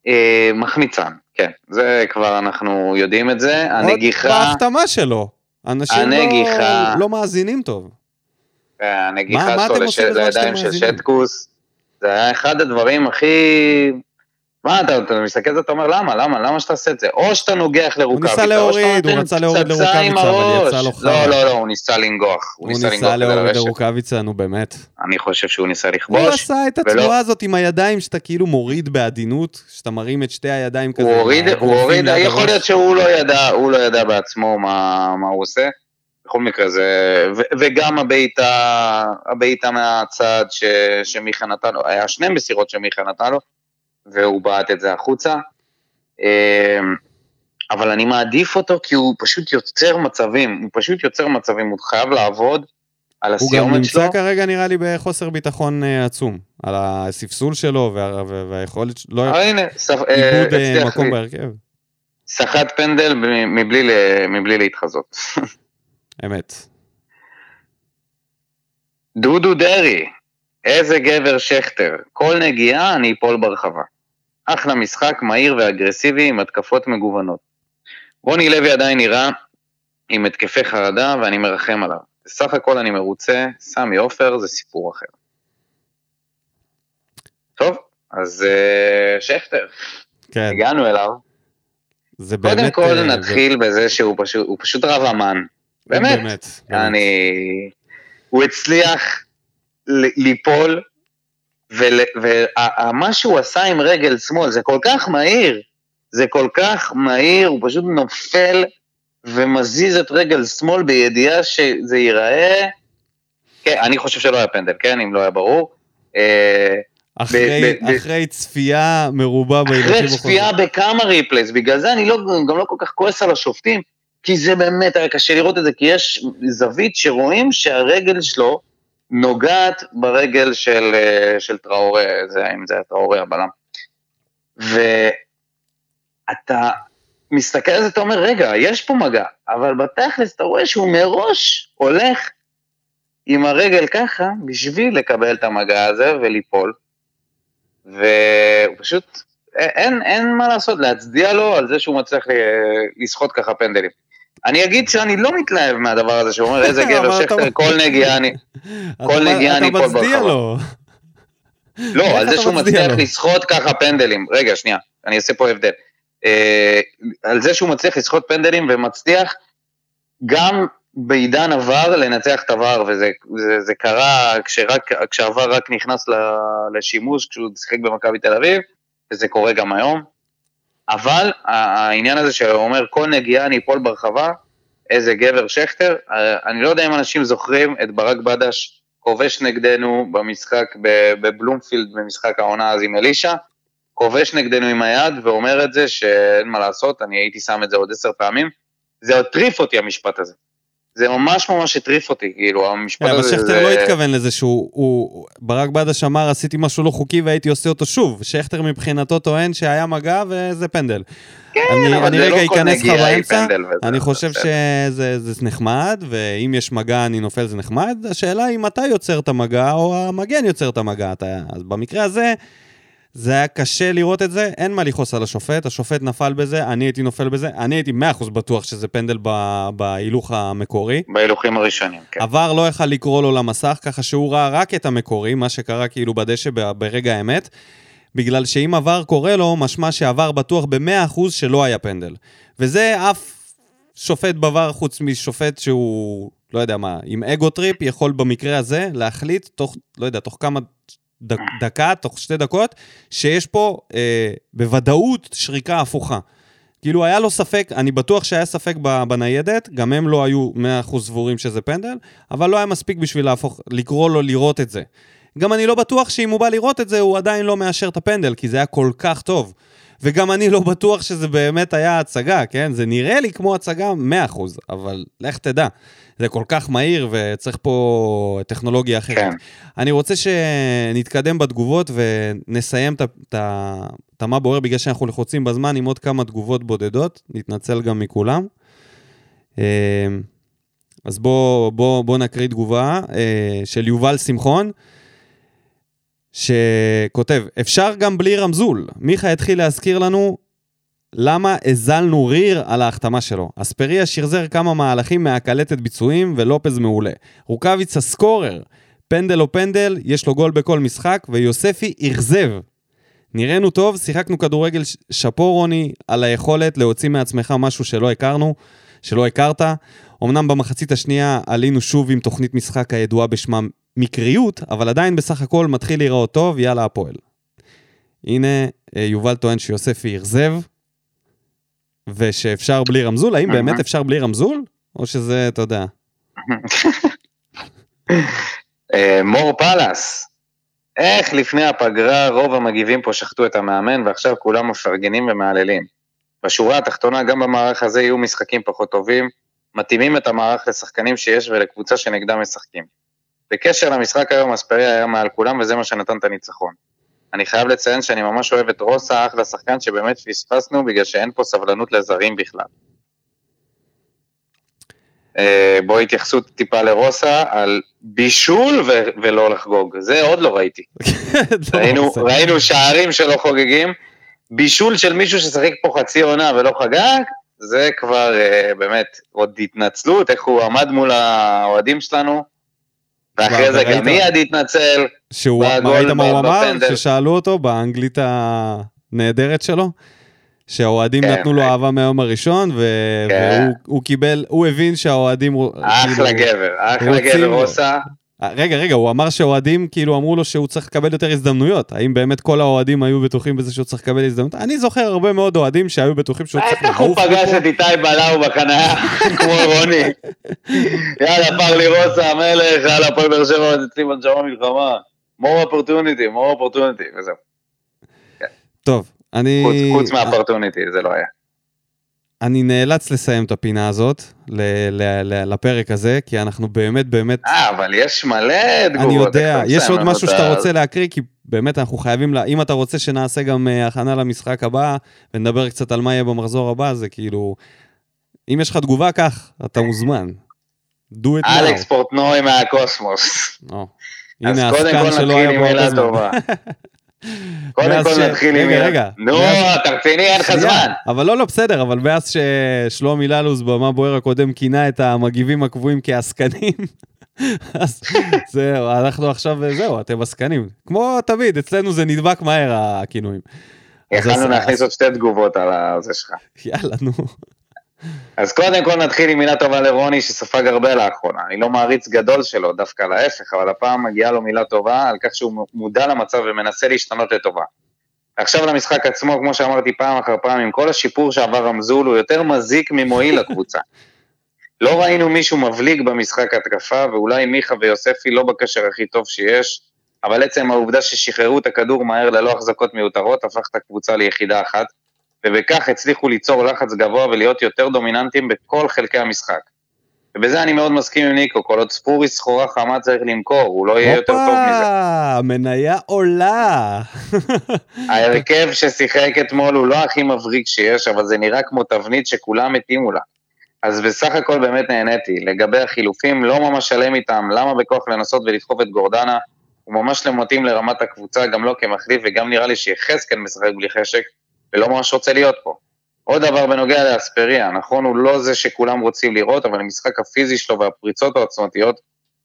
אה, מחמיצן, כן, זה כבר אנחנו יודעים את זה, עוד הנגיחה, בהחתמה שלו. אנשים לא, לא מאזינים טוב. אה, הנגיחה שלו לידיים של? שטקוס, זה היה אחד הדברים הכי... מה, אתה, אתה מסתכל על זה, אתה אומר, למה, למה, למה שאתה עושה את זה? או שאתה נוגח לרוקאביצה, ניסה או להוריד, שאתה הוא נותן רצה להוריד פצצה עם לרוקאביצה, אבל הראש. יצא לו חרא. לא, לא, לא, הוא ניסה לנגוח. הוא ניסה ניסה להוריד. לרוקאביצה, נו באמת. אני חושב שהוא ניסה הוא לכבוש. עשה את ולא- התנועה הזאת עם הידיים שאתה כאילו מוריד בעדינות, שאתה מרים את שתי הידיים כזה. הוא הוריד, עם הוא הוריד, יכול הראש. להיות שהוא לא ידע, הוא לא ידע בעצמו מה, מה הוא עושה. בכל מקרה זה, ו, וגם הבעיטה, הבעיטה מהצד ש, שמיכה נתן לו, היה שני מסירות שמיכה נתן לו, והוא בעט את זה החוצה. אמ, אבל אני מעדיף אותו כי הוא פשוט יוצר מצבים, הוא פשוט יוצר מצבים, הוא חייב לעבוד על הוא גם הסיומת שלו. נמצא כרגע נראה לי בחוסר ביטחון אה, עצום. על הספסול שלו וה- וה- והיכולת שלו, אבל הנה, אה, איבוד אה, מקום לי- בהרכב. סחט פנדל מבלי, מבלי להתחזות. אמת. דודו דרעי, איזה גבר שכטר, כל נגיעה אני אפול ברחבה. אחלה משחק מהיר ואגרסיבי עם התקפות מגוונות. רוני לוי עדיין נראה עם התקפי חרדה ואני מרחם עליו. בסך הכל אני מרוצה, סמי עופר זה סיפור אחר. טוב, אז uh, שכטר, כן, הגענו אליו. זה באמת... קודם כל אה, נתחיל בזה שהוא פשוט, פשוט רב אמן. באמת. באמת. אני... הוא הצליח ל- ליפול, ומה שהוא עשה עם רגל שמאל זה כל כך מהיר, זה כל כך מהיר, הוא פשוט נופל ומזיז את רגל שמאל בידיעה שזה ייראה... כן, אני חושב שלא היה פנדל, כן, אם לא היה ברור. אה, אחרי, ב- ב- אחרי צפייה מרובה בהילוכים אחרי צפייה בכמה replays, בגלל זה אני לא, גם לא כל כך כועס על השופטים, כי זה באמת היה קשה לראות את זה, כי יש זווית שרואים שהרגל שלו נוגעת ברגל של, אה, של טראורי, זה, אם זה היה טראורי הבלם. ואתה מסתכל על זה, אתה אומר, רגע, יש פה מגע, אבל בתכלס אתה רואה שהוא מראש הולך עם הרגל ככה, בשביל לקבל את המגע הזה וליפול. והוא פשוט, אין, אין מה לעשות, להצדיע לו על זה שהוא מצליח ל- לסחוט ככה פנדלים. אני אגיד שאני לא מתלהב מהדבר הזה, שהוא אומר איזה גבר אתה- שכטר, כל נגיעה אני... כל אתה- נגיעה אני אתה אפול מצדיע ברחבה. לו. לא, על זה אתה שהוא מצדיע מצליח? לסחוט ככה פנדלים. רגע, שנייה, אני אעשה פה הבדל. אה, על זה שהוא מצליח לסחוט פנדלים ומצליח גם בעידן עבר לנצח את עבר, וזה זה, זה קרה כשרק, כשעבר רק נכנס לשימוש, כשהוא שיחק במכבי תל אביב, וזה קורה גם היום. אבל העניין הזה שהוא אומר כל נגיעה אני אפול ברחבה, איזה גבר שכטר, אה, אני לא יודע אם אנשים זוכרים את ברק בדש כובש נגדנו במשחק בבלומפילד, במשחק העונה אז עם אלישע, כובש נגדנו עם היד ואומר את זה שאין מה לעשות, אני הייתי שם את זה עוד עשר פעמים. זה הטריף אותי המשפט הזה. זה ממש ממש הטריף אותי, כאילו, המשפט אבל הזה שכטר זה... לא התכוון לזה שהוא, הוא- ברק בדש אמר עשיתי משהו לא חוקי והייתי עושה אותו שוב. שכטר מבחינתו טוען שהיה מגע וזה פנדל. כן, אני- אבל אני זה רגע לא כל נגיעה היא פנדל וזה- אני חושב בסדר. שזה זה נחמד, ואם יש מגע אני נופל זה נחמד, השאלה אם אתה יוצר את המגע או המגן יוצר את המגע. אתה, אז במקרה הזה, זה היה קשה לראות את זה, אין מה לכעוס על השופט, השופט נפל בזה, אני הייתי נופל בזה, אני הייתי 100% בטוח שזה פנדל ב- בהילוך המקורי. בהילוכים הראשונים, כן. ה VAR לא יכל לקרוא לו למסך, ככה שהוא ראה רק את המקורי, מה שקרה כאילו בדשא ברגע האמת. בגלל שאם ה VAR קורא לו, משמע שה VAR בטוח ב-100% שלא היה פנדל. וזה אף שופט ב VAR, חוץ משופט שהוא, לא יודע מה, עם ego trip, יכול במקרה הזה להחליט תוך, לא יודע, תוך כמה דק, דקה, תוך שתי דקות, שיש פה אה, בוודאות שריקה הפוכה. כאילו היה לו ספק, אני בטוח שהיה ספק בניידת, גם הם לא היו 100% סבורים שזה פנדל, אבל לא היה מספיק בשביל להפוך, לקרוא לו לראות את זה. גם אני לא בטוח שאם הוא בא לראות את זה, הוא עדיין לא מאשר את הפנדל, כי זה היה כל כך טוב. וגם אני לא בטוח שזה באמת היה הצגה, כן? זה נראה לי כמו הצגה 100%, אבל לך תדע. זה כל כך מהיר וצריך פה טכנולוגיה אחרת. כן. אני רוצה שנתקדם בתגובות ונסיים את ה- את ה- את המה בוער בגלל שאנחנו לחוצים בזמן עם עוד כמה תגובות בודדות, נתנצל גם מכולם. אה, אז בואו בוא, בוא נקריא תגובה אה, של יובל שמחון, שכותב, אפשר גם בלי רמזול. מיכה התחיל להזכיר לנו למה הזלנו ריר על ההחתמה שלו. אספריה שחזר כמה מהלכים מהקלטת ביצועים ולופז מעולה. רוקאביצה סקורר, פנדל או פנדל, יש לו גול בכל משחק, ויוספי אכזב. נראינו טוב, שיחקנו כדורגל שאפו רוני על היכולת להוציא מעצמך משהו שלא הכרנו, שלא הכרת. אמנם במחצית השנייה עלינו שוב עם תוכנית משחק הידועה בשמה מקריות, אבל עדיין בסך הכל מתחיל להיראות טוב, יאללה הפועל. הנה, אה, יובל טוען שיוספי אכזב, ושאפשר בלי רמזול. האם באמת אפשר בלי רמזול? או שזה, אתה יודע... אה, מור פלס, איך לפני הפגרה רוב המגיבים פה שחטו את המאמן ועכשיו כולם מפרגנים ומהללים. בשורה התחתונה, גם במערך הזה יהיו משחקים פחות טובים, מתאימים את המערך לשחקנים שיש ולקבוצה שנגדם משחקים. בקשר למשחק היום, אספריה היה מעל כולם וזה מה שנתן את הניצחון. אני חייב לציין שאני ממש אוהב את רוסה, אחלה שחקן שבאמת פספסנו בגלל שאין פה סבלנות לזרים בכלל. אה, בואו התייחסות טיפה לרוסה על בישול ו- ולא לחגוג, זה עוד לא ראיתי. לא, ראינו. ראינו שערים שלא חוגגים, בישול של מישהו ששיחק פה חצי עונה ולא חגג, זה כבר אה, באמת עוד התנצלות, איך הוא עמד מול האוהדים שלנו, ואחרי זה? גם מיד התנצל, שהוא, ראית מה הוא אמר? ששאלו אותו באנגלית הנהדרת שלו? שהאוהדים כן, נתנו לו כן. אהבה מהיום הראשון, ו- כן. והוא הוא קיבל, הוא הבין שהאוהדים... אחלה כאילו, גבר, אחלה רוצים- גבר אה, רגע, רגע, הוא אמר שאוהדים כאילו אמרו לו שהוא צריך לקבל יותר הזדמנויות. האם באמת כל האוהדים היו בטוחים בזה שהוא צריך לקבל הזדמנות? אני זוכר הרבה מאוד אוהדים שהיו בטוחים שהוא צריך בטח הוא פגש את איתי בלאו בחניה, כמו רוני. יאללה, פרלי רוסה, המלך, יאללה, הפועל באר שבע, אצלי בנשמה מלחמה. more opportunity, more opportunity, וזהו. טוב, אני... חוץ מהאופורטוניטי, זה לא היה. אני נאלץ לסיים את הפינה הזאת ל- ל- ל- לפרק הזה, כי אנחנו באמת באמת... אה, אבל יש מלא תגובות. אני יודע, יש עוד משהו את שאתה רוצה להקריא, כי באמת אנחנו חייבים, לה... אם אתה רוצה שנעשה גם אה, הכנה למשחק הבא, ונדבר קצת על מה יהיה במחזור הבא, זה כאילו... אם יש לך תגובה, קח, אתה מוזמן. do it now. אלכס פורטנוי מהקוסמוס. הנה קודם הסקן כל שלא נתחיל היה עם הרבה מילה זמן. קודם כל ש- נתחיל עם רגע. רגע. נו, מאז- אתה רציני, אין לך זמן. אבל לא, לא, בסדר, אבל מאז ששלומי ללוז במה בוער הקודם כינה את המגיבים הקבועים כעסקנים, אז זהו, אנחנו עכשיו, זהו, אתם עסקנים. כמו תמיד, אצלנו זה נדבק מהר, הכינויים. יכלנו להכניס עוד שתי תגובות על זה שלך. יאללה, נו. אז קודם כל נתחיל עם מילה טובה לרוני שספג הרבה לאחרונה. אני לא מעריץ גדול שלו, דווקא להפך, אבל הפעם מגיעה לו מילה טובה על כך שהוא מודע למצב ומנסה להשתנות לטובה. עכשיו למשחק עצמו, כמו שאמרתי פעם אחר פעם, עם כל השיפור שעבר רמזול, הוא יותר מזיק ממועיל לקבוצה. לא ראינו מישהו מבליג במשחק התקפה, ואולי מיכה ויוספי לא בקשר הכי טוב שיש, אבל עצם העובדה ששחררו את הכדור מהר ללא החזקות מיותרות, הפך את הקבוצה ליחידה אחת, ובכך הצליחו ליצור לחץ גבוה ולהיות יותר דומיננטיים בכל חלקי המשחק. ובזה אני מאוד מסכים עם ניקו, כל עוד ספורי סחורה חמה צריך למכור, הוא לא יהיה יותר טוב מזה. הופה, מניה עולה. ההרכב ששיחק אתמול הוא לא הכי מבריק שיש, אבל זה נראה כמו תבנית שכולם התאימו לה. אז בסך הכל באמת נהניתי. לגבי החילופים, לא ממש שלם איתם, למה בכוח לנסות ולדחוף את גורדנה? הוא ממש לא מתאים לרמת הקבוצה, גם לא כמחליף, וגם נראה לי שיחזקאל משחק בלי חשק, ולא ממש רוצה להיות פה. עוד דבר בנוגע לאספריה, נכון, הוא לא זה שכולם רוצים לראות, אבל המשחק הפיזי שלו והפריצות העוצמתיות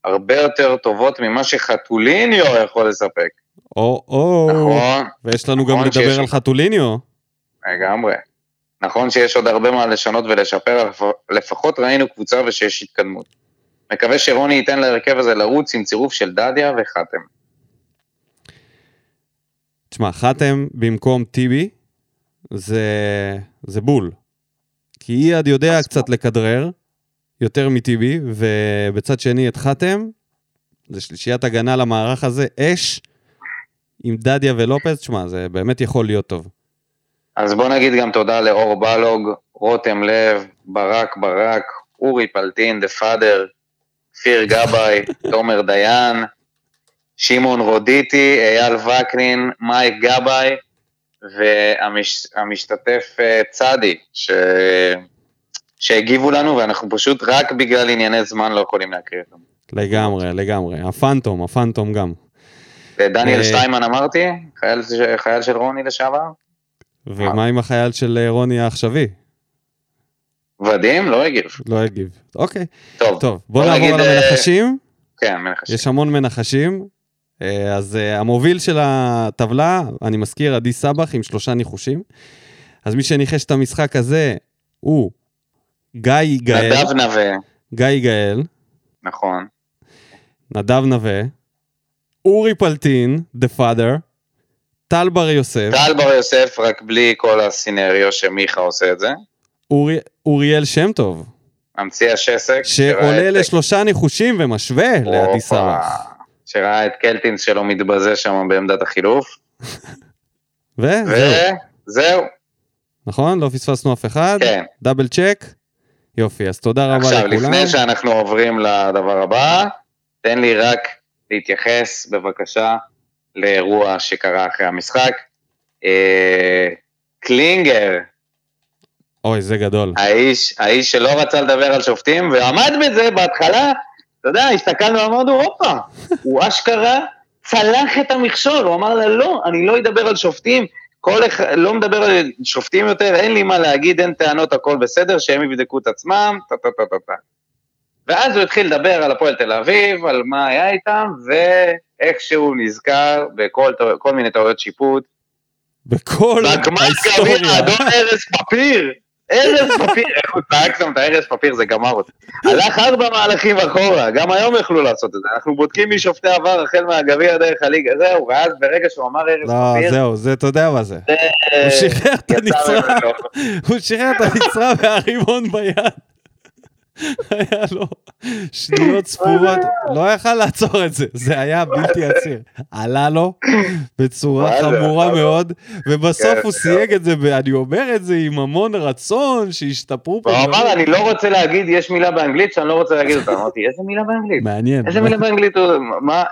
הרבה יותר טובות ממה שחתוליניו יכול לספק. או, או. נכון? ויש לנו גם נכון שיש- לדבר על חתוליניו. לגמרי. נכון שיש עוד הרבה מה לשנות ולשפר, לפחות ראינו קבוצה ושיש התקדמות. מקווה שרוני ייתן להרכב הזה לרוץ עם צירוף של דדיה וחתם. תשמע, חתם במקום טיבי, זה, זה בול. כי אייד יודע קצת לכדרר, יותר מטיבי, ובצד שני את חתם, זה שלישיית הגנה למערך הזה, אש, עם דדיה ולופז, תשמע, זה באמת יכול להיות טוב. אז בוא נגיד גם תודה לאור בלוג, רותם לב, ברק ברק, אורי פלטין, דה פאדר, כפיר גבאי, תומר דיין, שמעון רודיטי, אייל וקנין, מייק גבאי, והמשתתף אה, צדי, ש... שהגיבו לנו, ואנחנו פשוט רק בגלל ענייני זמן לא יכולים להקריא אותם. לגמרי, לגמרי. הפנטום, הפנטום גם. דניאל אה, שטיימן אמרתי, חייל, חייל של רוני לשעבר? ומה עם החייל של אה, רוני העכשווי? ודים? לא הגיב. לא הגיב. אוקיי, טוב, טוב, בוא בוא נעבור נגיד, על אה, המנחשים. כן, מנחשים. יש המון מנחשים. אה, אז אה, המוביל של הטבלה, אני מזכיר, עדי סבח עם שלושה ניחושים. אז מי שניחש את המשחק הזה הוא גיא יגאל, נדב נווה, גיא יגאל, נכון. נדב נווה, אורי פלטין, The Father, טל בר יוסף, טל בר יוסף, רק בלי כל הסינריו שמיכה עושה את זה. אורי, אוריאל שם טוב, ממציא השסק. שעולה לשלושה ניחושים ומשווה לעדי. סבח. שראה את קלטינס שלו מתבזה שם בעמדת החילוף. וזהו, נכון? לא פספסנו אף אחד? כן. דאבל צ'ק? יופי, אז תודה רבה עכשיו, לכולם. לפני שאנחנו עוברים לדבר הבא, תן לי רק להתייחס בבקשה לאירוע שקרה אחרי המשחק. אה, קלינגר, אוי, זה גדול. האיש, האיש שלא רצה לדבר על שופטים, ועמד בזה בהתחלה, אתה יודע, הסתכלנו ואמרנו, הופה, הוא אשכרה צלח את המכשול, הוא אמר לה, לא, אני לא אדבר על שופטים, כל אחד, לא מדבר על שופטים יותר, אין לי מה להגיד, אין טענות, הכל בסדר, שהם יבדקו את עצמם, טה טה טה טה טה. ואז הוא התחיל לדבר על הפועל תל אביב, על מה היה איתם, ואיכשהו נזכר בכל מיני טעויות שיפוט. בכל בגמר גביע ההיסטוריה. האדון ארז פפיר, ארז פפיר, איך הוא צעק שם את הארז פפיר, זה גמר אותי. הלך ארבע מהלכים אחורה, גם היום יכלו לעשות את זה. אנחנו בודקים מי שופטי עבר החל מהגביע דרך הליגה, זהו, ואז ברגע שהוא אמר ארז לא, פפיר, זהו, זה, אתה יודע מה זה. הוא שחרר את הנצרה. הוא שחרר את הנצרה והרימון ביד. היה לו שניות ספורות, לא יכל לעצור את זה, זה היה בלתי עציר. עלה לו בצורה חמורה? מאוד, ובסוף כן, הוא כן. סייג את זה, ואני אומר את זה עם המון רצון, שישתפרו פה. הוא. אמר, אני לא רוצה להגיד, יש מילה באנגלית שאני לא רוצה להגיד אותה. אמרתי, איזה מילה באנגלית? מעניין, איזה מילה באנגלית הוא...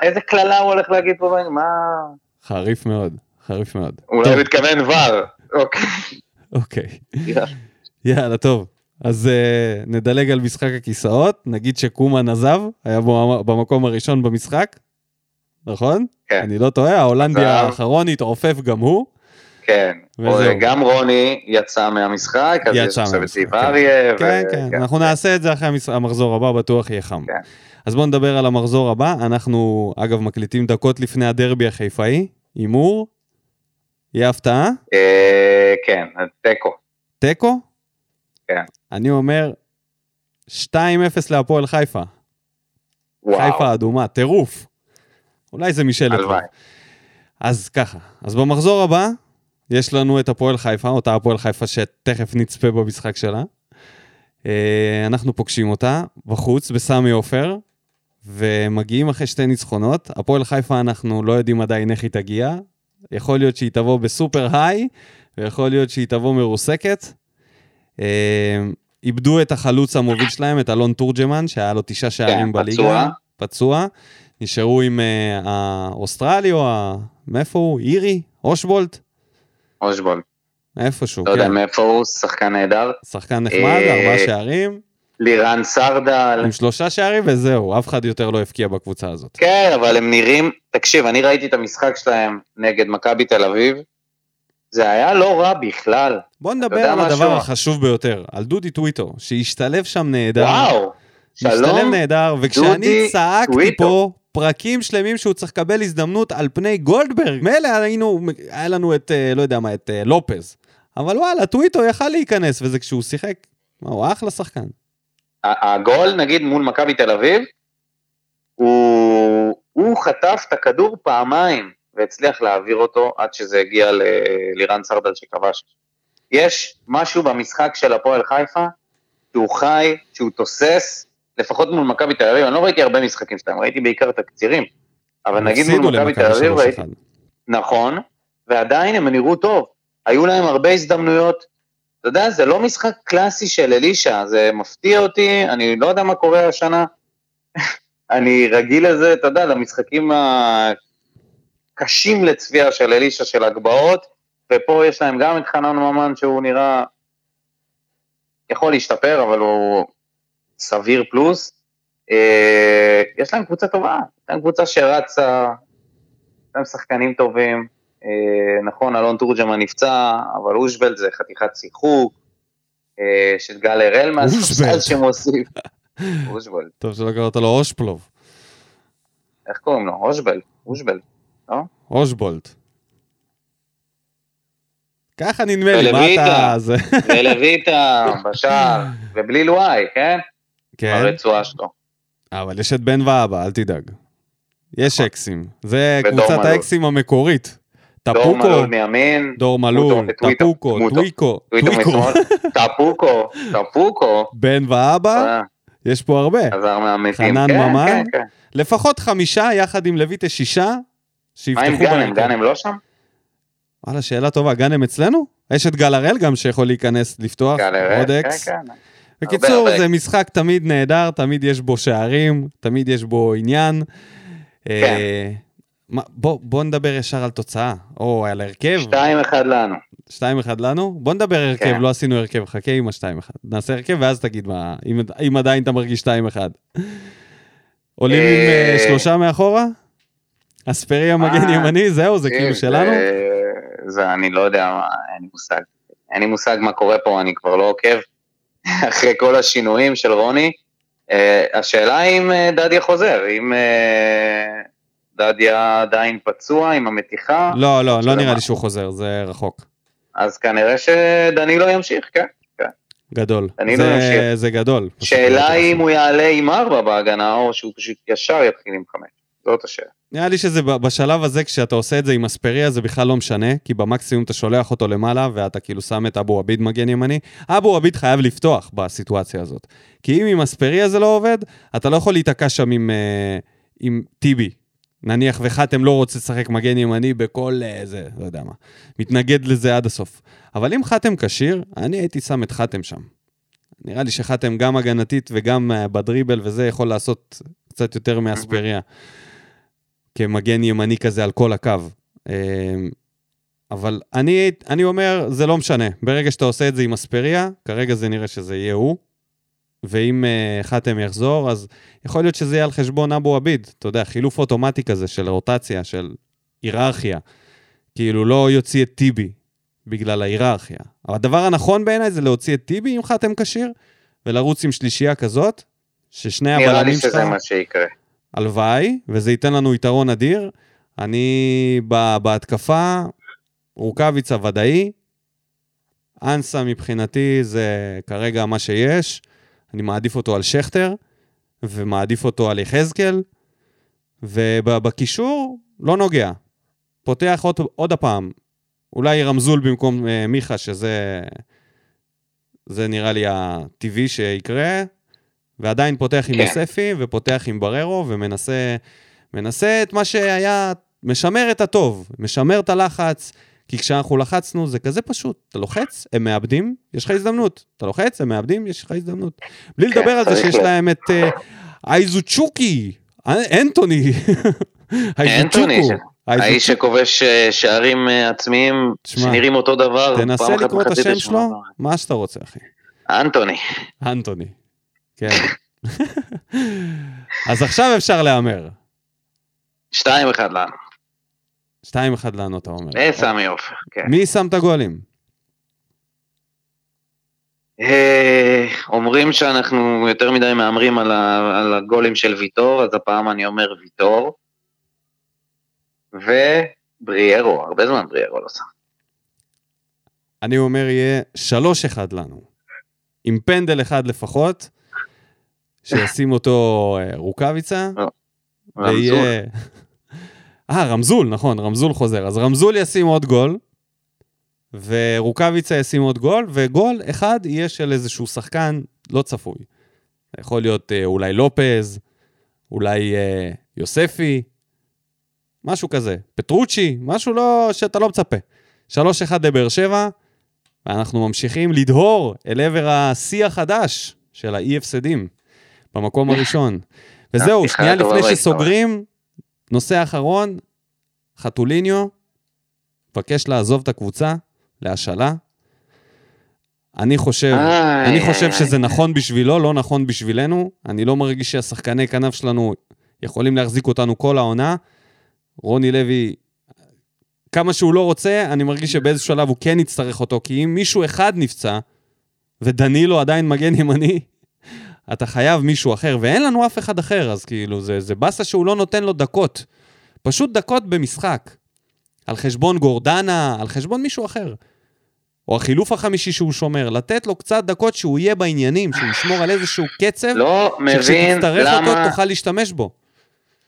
איזה קללה הוא הולך להגיד פה באנגלית? מה... חריף מאוד, חריף מאוד. אולי הוא התכוון ור. אוקיי. אוקיי. יאללה, טוב. אז uh, נדלג על משחק הכיסאות, נגיד שקומן עזב, היה בו במקום הראשון במשחק, נכון? כן. אני לא טועה, ההולנדי עזב. האחרון התעופף גם הוא. כן. וזהו. גם רוני יצא מהמשחק, אז יש יצא עכשיו את זיו כן. אריה. ו- כן, כן, אנחנו נעשה את זה אחרי המחזור הבא, בטוח יהיה חם. כן. אז בואו נדבר על המחזור הבא, אנחנו אגב מקליטים דקות לפני הדרבי החיפאי, הימור, יהיה הפתעה, אה, כן, תיקו. תיקו? כן. אני אומר 2-0 להפועל חיפה. וואו. חיפה אדומה, טירוף. אולי זה משלת. הלוואי. אז ככה, אז במחזור הבא, יש לנו את הפועל חיפה, אותה הפועל חיפה שתכף נצפה במשחק שלה. אה, אנחנו פוגשים אותה בחוץ בסמי עופר, ומגיעים אחרי שתי ניצחונות. הפועל חיפה, אנחנו לא יודעים עדיין איך היא תגיע. יכול להיות שהיא תבוא ב super high, ויכול להיות שהיא תבוא מרוסקת. אה, איבדו את החלוץ המוביל שלהם, את אלון תורג'מן, שהיה לו תשעה שערים כן, בליגה. פצוע. פצוע. נשארו עם אה, האוסטרלי או ה... מאיפה הוא? אירי? אושבולט? אושבולט. איפשהו, לא יודע כן. מאיפה הוא, שחקן נהדר. שחקן נחמד, אה, ארבעה שערים, לירן סרדל. עם שלושה שערים וזהו, אף אחד יותר לא הבקיע בקבוצה הזאת. כן, אבל הם נראים, תקשיב, אני ראיתי את המשחק שלהם נגד מכבי תל אביב, זה היה לא רע בכלל. בוא נדבר על משהו? הדבר החשוב ביותר, על דודי טוויטו, שהשתלב שם נהדר. וואו, שלום. נהדר, וכשאני צעקתי טוויטו. פה פרקים שלמים שהוא צריך לקבל הזדמנות על פני גולדברג, מילא היינו, היה לנו את, אה, לא יודע מה, את אה, לופז. אבל וואלה, טוויטו יכל להיכנס, וזה כשהוא שיחק, מה, הוא אחלה שחקן. הגול, נגיד, מול מכבי תל אביב, הוא, הוא חטף את הכדור פעמיים, והצליח להעביר אותו עד שזה הגיע ללירן סרדל שכבש. יש משהו במשחק של הפועל חיפה, שהוא חי, שהוא תוסס, לפחות מול מכבי תל אביב, אני לא ראיתי הרבה משחקים שלהם, ראיתי בעיקר את הקצירים. אבל נגיד מול מכבי תל אביב, 3-1. ראיתי, נכון, ועדיין הם נראו טוב. היו להם הרבה הזדמנויות. אתה יודע, זה לא משחק קלאסי של אלישע, זה מפתיע אותי, אני לא יודע מה קורה השנה. אני רגיל לזה, אתה יודע, למשחקים הקשים לצביעה של אלישע של הגבעות, ופה יש להם גם את חנן ממן שהוא נראה, יכול להשתפר, אבל הוא סביר פלוס. אה, יש להם קבוצה טובה, יש להם קבוצה שרצה, יש להם שחקנים טובים. אה, נכון, אלון תורג'מן נפצע, אבל אושבלד זה חתיכת שיחוק, אה, של גל הראל מהספסל. שמוסיף. אושבלד, טוב שלא קראת לו אושפלוב, איך קוראים לו? אושבלד, אושבלד, לא? אושבולט. ככה נדמה לי, מה. אתה... ולויטה בשער, ובלי לואי, כן? כן, הרצועה שלו. אבל יש את בן ואבא, אל תדאג. יש נכון. אקסים. זה קבוצת. האקסים המקורית. דור טפוקו, מלול מימין, דור מלול, טפוקו, טוויקו, טוויקו, טפוקו, טפוקו, בן ואבא, אה, יש פה הרבה. חנן כן, ממן? כן, כן. לפחות חמישה, יחד עם לויטה שישה, מה עם גאנם? בהרכב. גאנם לא שם? וואלה, שאלה טובה. גאנם אצלנו? יש את גל הראל גם שיכול להיכנס, לפתוח? עוד כן, אקס. כן. בקיצור, הרבה. זה משחק תמיד נהדר, תמיד יש בו שערים, תמיד יש בו עניין. אה, כן. מה- בוא בוא נדבר ישר על תוצאה, או על הרכב. שתיים אחד לנו. 2-1 לנו? בוא נדבר הרכב, כן. לא עשינו הרכב, חכה עם ה-2-1. נעשה הרכב ואז תגיד מה, אם, אם עדיין אתה מרגיש 2-1. עולים עם אה, אה, שלושה מאחורה? אספריה מגן אה, ימני, זהו, זה כאילו שלנו? זה- אני לא יודע, מה, אין לי מושג. אין לי מושג מה קורה פה, אני כבר לא עוקב. אחרי כל השינויים של רוני. אה, השאלה אם אה, דדיה חוזר, אם דדיה עדיין פצוע עם המתיחה, לא, לא, לא. נראה לי שהוא חוזר, זה רחוק. אז כנראה שדנילו ימשיך, כן. גדול. אני זה, לא. זה גדול. שאלה היא אם הוא יעלה עם ארבע בהגנה, או שהוא פשוט ישר יתחיל עם חמש. זאת השאלה. נראה לי שזה בשלב הזה, כשאתה עושה את זה עם אספריה, זה בכלל לא משנה, כי במקסימום אתה שולח אותו למעלה, ואתה כאילו שם את אבו עביד מגן ימני. אבו עביד חייב לפתוח בסיטואציה הזאת. כי אם עם אספריה זה לא עובד, אתה לא יכול להיתקע שם עם, אה, עם טיבי. נניח וחתם לא רוצה לשחק מגן ימני בכל אה, זה, לא יודע מה. מתנגד לזה עד הסוף. אבל אם חתם כשיר, אני הייתי שם את חתם שם. נראה לי שחתם גם הגנתית וגם אה, בדריבל וזה יכול לעשות קצת יותר מאספריה. כמגן ימני כזה על כל הקו. אמ, אבל אני, אני אומר, זה לא משנה. ברגע שאתה עושה את זה עם אספריה, כרגע זה נראה שזה יהיה הוא. ואם uh, חתם יחזור, אז יכול להיות שזה יהיה על חשבון אבו עביד. אתה יודע, חילוף אוטומטי כזה של רוטציה, של היררכיה. כאילו, לא יוציא את טיבי בגלל ההיררכיה. אבל הדבר הנכון בעיניי זה להוציא את טיבי עם חתם כשיר, ולרוץ עם שלישייה כזאת, ששני נראה לי הבלמים שלך... שזה מה שיקרה. הלוואי, וזה ייתן לנו יתרון אדיר. אני בהתקפה, רוקאביצה ודאי, אנסה מבחינתי זה כרגע מה שיש. אני מעדיף אותו על שכטר, ומעדיף אותו על יחזקאל, ובקישור לא נוגע. פותח עוד, עוד הפעם, אולי רמזול במקום uh, מיכה, שזה זה נראה לי הטבעי שיקרה, ועדיין פותח עם כן. יוספי, ופותח עם בררו, ומנסה מנסה את מה שהיה, משמר את הטוב, משמר את הלחץ, כי כשאנחנו לחצנו זה כזה פשוט, אתה לוחץ, הם מאבדים, יש לך הזדמנות. אתה לוחץ, הם מאבדים, יש לך הזדמנות. בלי כן, לדבר על זה שיש להם את אייזוצ'וקי, אה, אנטוני, אייזוצ'וקו. האיש שכובש אה, שערים אה, עצמיים שנראים אותו דבר. תנסה לקרוא את השם. שלו, מה שאתה רוצה, אחי. אנטוני. אנטוני. כן. אז עכשיו אפשר להמר. שתיים אחד לנו. 2-1 לנו, אתה אומר. אה, סמי עופר, כן. מי שם את הגולים? אה, אומרים שאנחנו יותר מדי מהמרים על ה- על הגולים של ויטור, אז הפעם אני אומר ויטור. ובריארו, הרבה זמן בריארו לא שם. אני אומר יהיה 3-1 לנו. עם פנדל אחד לפחות, שישים אותו אה, רוקאביצה, רמזול. ויהיה... אה, רמזול, נכון, רמזול חוזר. אז רמזול ישים עוד גול, ורוקאביצה ישים עוד גול, וגול אחד יהיה של איזשהו שחקן לא צפוי. יכול להיות אה, אולי לופז, אולי אה, יוספי, משהו כזה. פטרוצ'י, משהו לא, שאתה לא מצפה. 3-1 לבאר שבע, ואנחנו ממשיכים לדהור אל עבר השיא החדש של האי הפסדים, במקום הראשון. וזהו, שנייה לפני בהיסטוריה. שסוגרים, נושא אחרון, חתוליניו, מבקש לעזוב את הקבוצה להשאלה. אני חושב, איי, אני איי, חושב איי. שזה נכון בשבילו, לא נכון בשבילנו. אני לא מרגיש שהשחקני כנף שלנו יכולים להחזיק אותנו כל העונה. רוני לוי, כמה שהוא לא רוצה, אני מרגיש שבאיזשהו שלב הוא כן יצטרך אותו, כי אם מישהו אחד נפצע, ודנילו עדיין מגן ימני, אתה חייב מישהו אחר, ואין לנו אף אחד אחר, אז כאילו, זה, זה באסה שהוא לא נותן לו דקות. פשוט דקות במשחק. על חשבון גורדנה, על חשבון מישהו אחר. או החילוף החמישי שהוא שומר, לתת לו קצת דקות שהוא יהיה בעניינים, שהוא ישמור על איזשהו קצב, לא מבין שכשתצטרך אותו למה, תוכל להשתמש בו.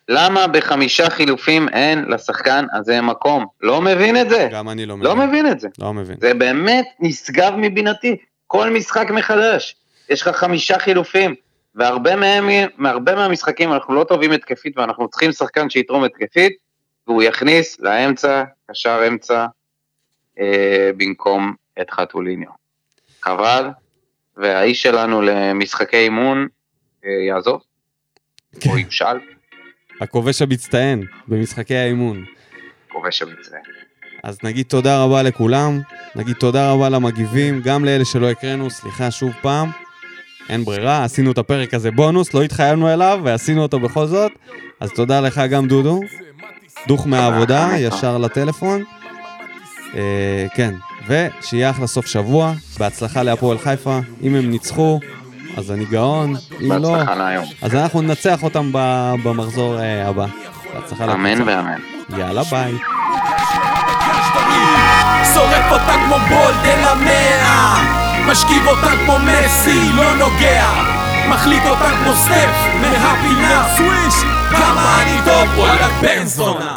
למה בחמישה חילופים אין לשחקן הזה מקום. לא מבין את זה. גם אני לא מבין. לא מבין את זה. לא מבין. זה באמת נשגב מבינתי. כל משחק מחדש. יש לך חמישה חילופים, והרבה מהם, מהרבה מהמשחקים אנחנו לא טובים התקפית, ואנחנו צריכים שחקן שיתרום התקפית, והוא יכניס לאמצע, קשר אמצע, אה, במקום את חתוליניו. חבל, והאיש שלנו למשחקי אימון אה, יעזוב, כן. או יושאל, הכובש המצטיין במשחקי האימון. כובש המצטיין. אז נגיד תודה רבה לכולם, נגיד תודה רבה למגיבים, גם לאלה שלא הקראנו, סליחה שוב פעם. אין ברירה, עשינו את הפרק הזה בונוס, לא התחייבנו אליו ועשינו אותו בכל זאת. אז תודה לך גם דודו, דוך מהעבודה, ישר לטלפון. אה, כן, ושיהיה אחלה סוף שבוע, בהצלחה להפועל חיפה. אם הם ניצחו, אז אני גאון, אם לא, להיום. אז אנחנו ננצח אותם ב- במחזור אה, הבא. בהצלחה אמן לקבוצה. ואמן. יאללה ביי. שורף אותה כמו בולד אל המאה משכיב אותה כמו מסי, לא נוגע. מחליט אותה כמו סטף, מהפינה. סוויש! כמה אני טוב, וואלכ בן זונה.